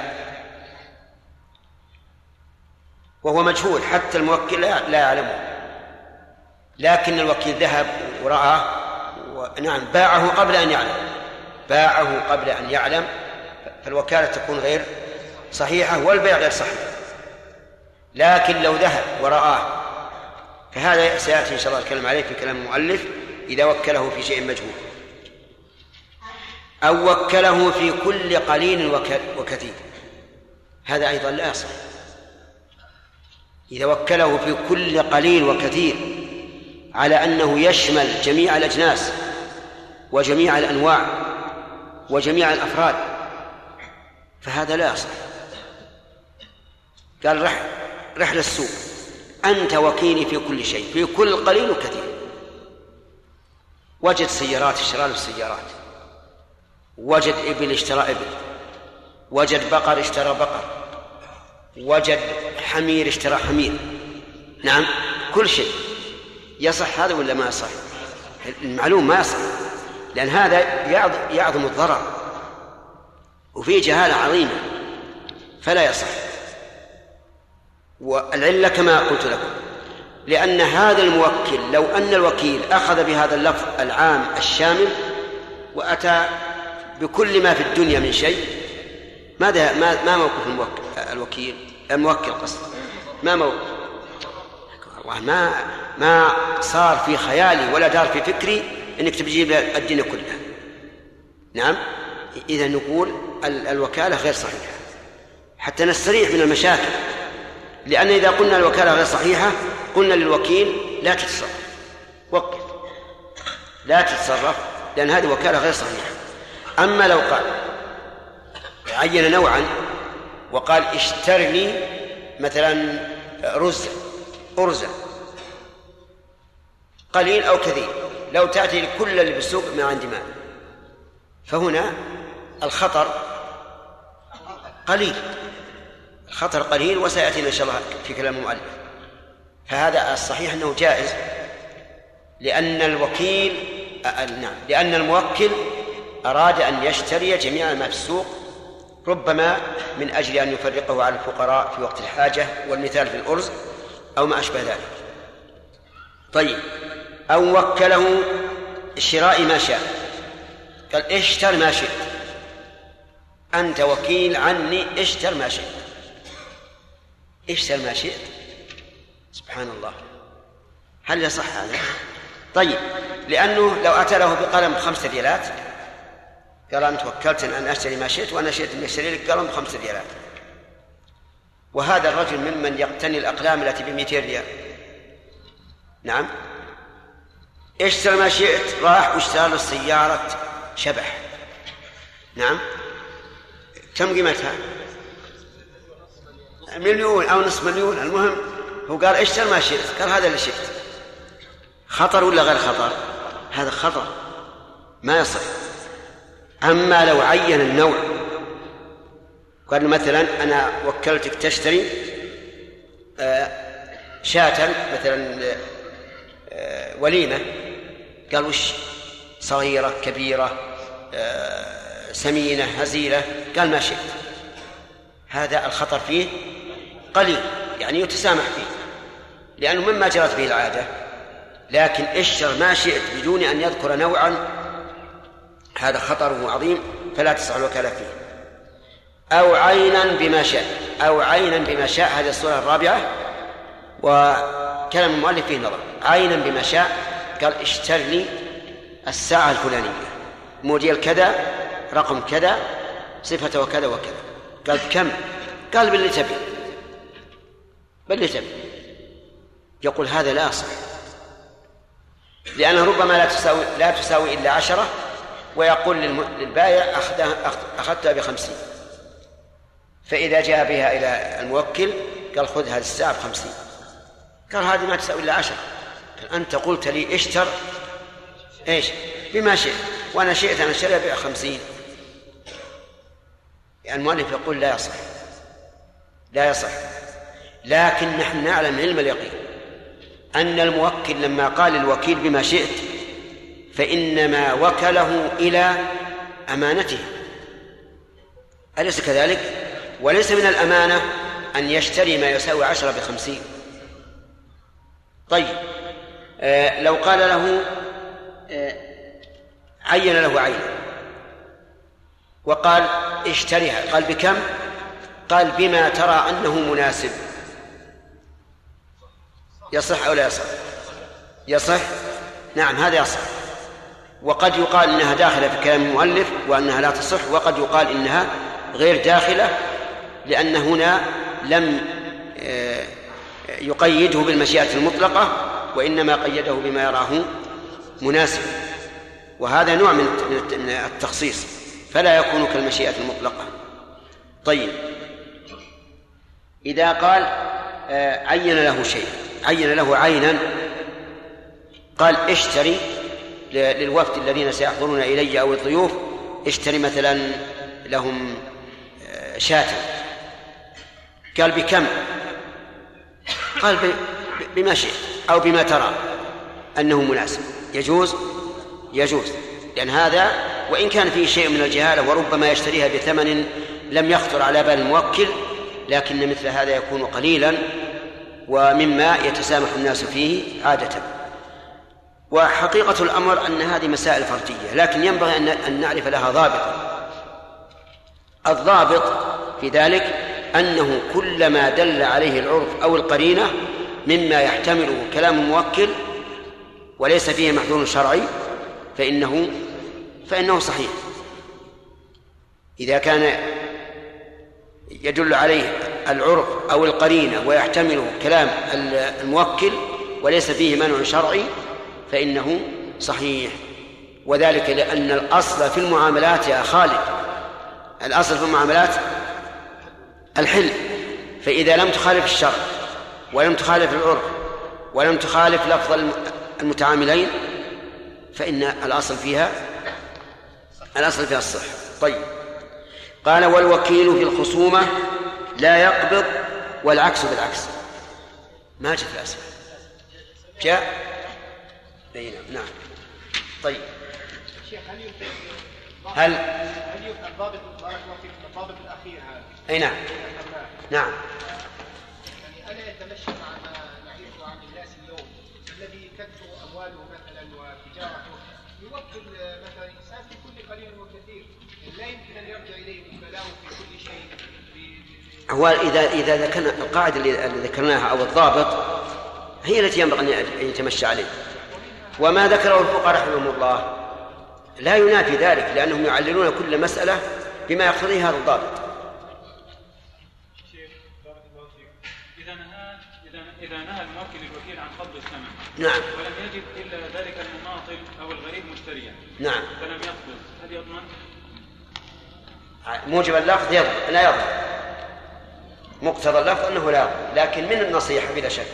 وهو مجهول حتى الموكل لا يعلمه. لكن الوكيل ذهب ورآه نعم باعه قبل أن يعلم. باعه قبل أن يعلم فالوكالة تكون غير صحيحة والبيع غير صحيح. لكن لو ذهب ورآه فهذا سيأتي إن شاء الله الكلام عليه في كلام المؤلف إذا وكله في شيء مجهول. أو وكله في كل قليل وكثير. هذا أيضا لا يصح. إذا وكله في كل قليل وكثير على أنه يشمل جميع الأجناس وجميع الأنواع وجميع الأفراد فهذا لا يصح. قال رح رحل السوق. أنت وكيلي في كل شيء في كل قليل وكثير. وجد سيارات اشترى له سيارات. وجد إبل اشترى إبل وجد بقر اشترى بقر وجد حمير اشترى حمير. نعم كل شيء. يصح هذا ولا ما يصح؟ المعلوم ما يصح لأن هذا يعظم الضرر. وفيه جهالة عظيمة فلا يصح. والعلة كما قلت لكم لأن هذا الموكل لو أن الوكيل أخذ بهذا اللفظ العام الشامل وأتى بكل ما في الدنيا من شيء. ماذا ما ما موقف الوكيل؟ الموكل قصد ما موقف؟ والله ما ما صار في خيالي ولا دار في فكري إنك تجيب الدنيا كلها نعم؟ إذا نقول الوكالة غير صحيحة. حتى نستريح من المشاكل. لأن إذا قلنا الوكالة غير صحيحة قلنا للوكيل لا تتصرف. وكل لا تتصرف لأن هذه وكالة غير صحيحة. أما لو قال عين نوعا وقال اشتر لي مثلا رز أرزا قليل أو كثير لو تأتي كل اللي بالسوق ما عندي مال. فهنا الخطر قليل الخطر قليل وسيأتينا إن شاء الله في كلام المؤلف. فهذا الصحيح أنه جائز لأن الوكيل نعم لأن الموكل أراد أن يشتري جميع ما في السوق ربما من أجل أن يفرقه على الفقراء في وقت الحاجة والمثال في الأرز أو ما أشبه ذلك. طيب أو وكله شراء ما شاء. قال اشتر ما شئت. أنت وكيل عني اشتر ما شئت. اشتر ما شئت. سبحان الله. هل يصح هذا؟ طيب لأنه لو أتى له بقلم خمسة ريالات قال أنت وكلتني أن أشتري ما شئت وأنا شئت أن أشتري لك قلم بخمسة ريالات. وهذا الرجل ممن يقتني الأقلام التي بمئتين ريال. نعم. اشترى ما شئت؟ راح واشترى له سيارة شبح. نعم. كم قيمتها؟ مليون أو نصف مليون. المهم هو قال اشتر ما شئت؟ قال هذا اللي شئت. خطر ولا غير خطر؟ هذا خطر. ما يصح. أما لو عين النوع. قال مثلا أنا وكلتك تشتري آه، شاة مثلا آه، وليمة. قال وش؟ صغيرة كبيرة آه، سمينة هزيلة. قال ما شئت. هذا الخطر فيه قليل يعني يتسامح فيه لأنه مما جرت به العادة. لكن اشتر ما شئت بدون أن يذكر نوعا هذا خطره عظيم فلا تصح الوكالة فيه. أو عينا بما شاء. أو عينا بما شاء. هذه الصورة الرابعة. وكلام المؤلف فيه نظر. عينا بما شاء. قال اشتر لي الساعة الفلانية. موديل كذا رقم كذا. صفة وكذا وكذا. قال كم؟ قال باللي تبي. باللي تبي. يقول هذا لا صح لأنه ربما لا تساوي لا تساوي إلا عشرة. ويقول للبائع أخذتها بخمسين. فإذا جاء بها إلى الموكل قال خذ هذه الساعة بخمسين. قال هذه ما تساوي إلا عشرة. أنت قلت لي اشتر. إيش؟ بما شئت. وأنا شئت أن أشتريها بخمسين يعني المؤلف يقول لا يصح. لا يصح. لكن نحن نعلم علم اليقين أن الموكل لما قال الوكيل بما شئت فإنما وكله إلى أمانته. أليس كذلك؟ وليس من الأمانة أن يشتري ما يساوي عشرة بخمسين. طيب آه لو قال له آه عين له عين وقال اشتريها قال بكم؟ قال بما ترى أنه مناسب. يصح أو لا يصح؟ يصح؟ نعم هذا يصح. وقد يقال إنها داخلة في كلام المؤلف وأنها لا تصح وقد يقال إنها غير داخلة لأن هنا لم آه، يقيده بالمشيئة المطلقة وإنما قيده بما يراه مناسب. وهذا نوع من التخصيص فلا يكون كالمشيئة المطلقة. طيب. إذا قال آه، عين له شيء عين له عينا قال اشتري للوفد الذين سيحضرون إلي أو الضيوف اشتري مثلا لهم آه، شاة. قال بكم؟ قال بما شئت أو بما ترى. أنه مناسب. يجوز؟ يجوز. لأن هذا وإن كان فيه شيء من الجهالة وربما يشتريها بثمن لم يخطر على بال الموكل لكن مثل هذا يكون قليلا ومما يتسامح الناس فيه عادة. وحقيقة الأمر أن هذه مسائل فردية لكن ينبغي أن نعرف لها ضابطا الضابط في ذلك أنه كلما دل عليه العرف أو القرينة مما يحتمله كلام الموكل وليس فيه محذور شرعي فإنه فإنه صحيح. إذا كان يدل عليه العرف أو القرينة ويحتمل كلام الموكل وليس فيه منع شرعي فإنه صحيح. وذلك لأن الأصل في المعاملات يا خالد الأصل في المعاملات الحل. فإذا لم تخالف الشرع ولم تخالف العرف ولم تخالف لفظ المتعاملين فإن الأصل فيها الأصل فيها الصح. طيب. قال والوكيل في الخصومة لا يقبض والعكس بالعكس. ما جاء في الأسفل جاء اي نعم نعم. طيب. شيخ هل يمكن هل هل يمكن الضابط بارك الله فيك الضابط الأخير؟ هذا اي نعم. نعم. يعني الا يتمشى مع ما نعرفه عن الناس اليوم الذي تكثر أمواله مثلا وتجارته يوكل مثلا إنسان في كل قليل وكثير. لا يمكن أن يرجع إليه وكلاؤه في كل شيء. هو اذا إذا ذكرنا القاعدة اللي ذكرناها أو الضابط هي التي ينبغي أن يتمشى عليه. وما ذكره الفقهاء رحمهم الله. لا ينافي ذلك لأنهم يعللون كل مسألة بما يقتضيه هذا الضابط إذا نهى إذا نهى الموكل الوكيل عن قبض الثمن نعم. ولم يجد إلا ذلك المماطل أو الغريب مشتريا نعم. فلم يقبض هل يضمن؟ موجب اللفظ يضمن. لا يضمن. مقتضى اللفظ أنه لا يضمن. لكن من النصيحة بلا شك؟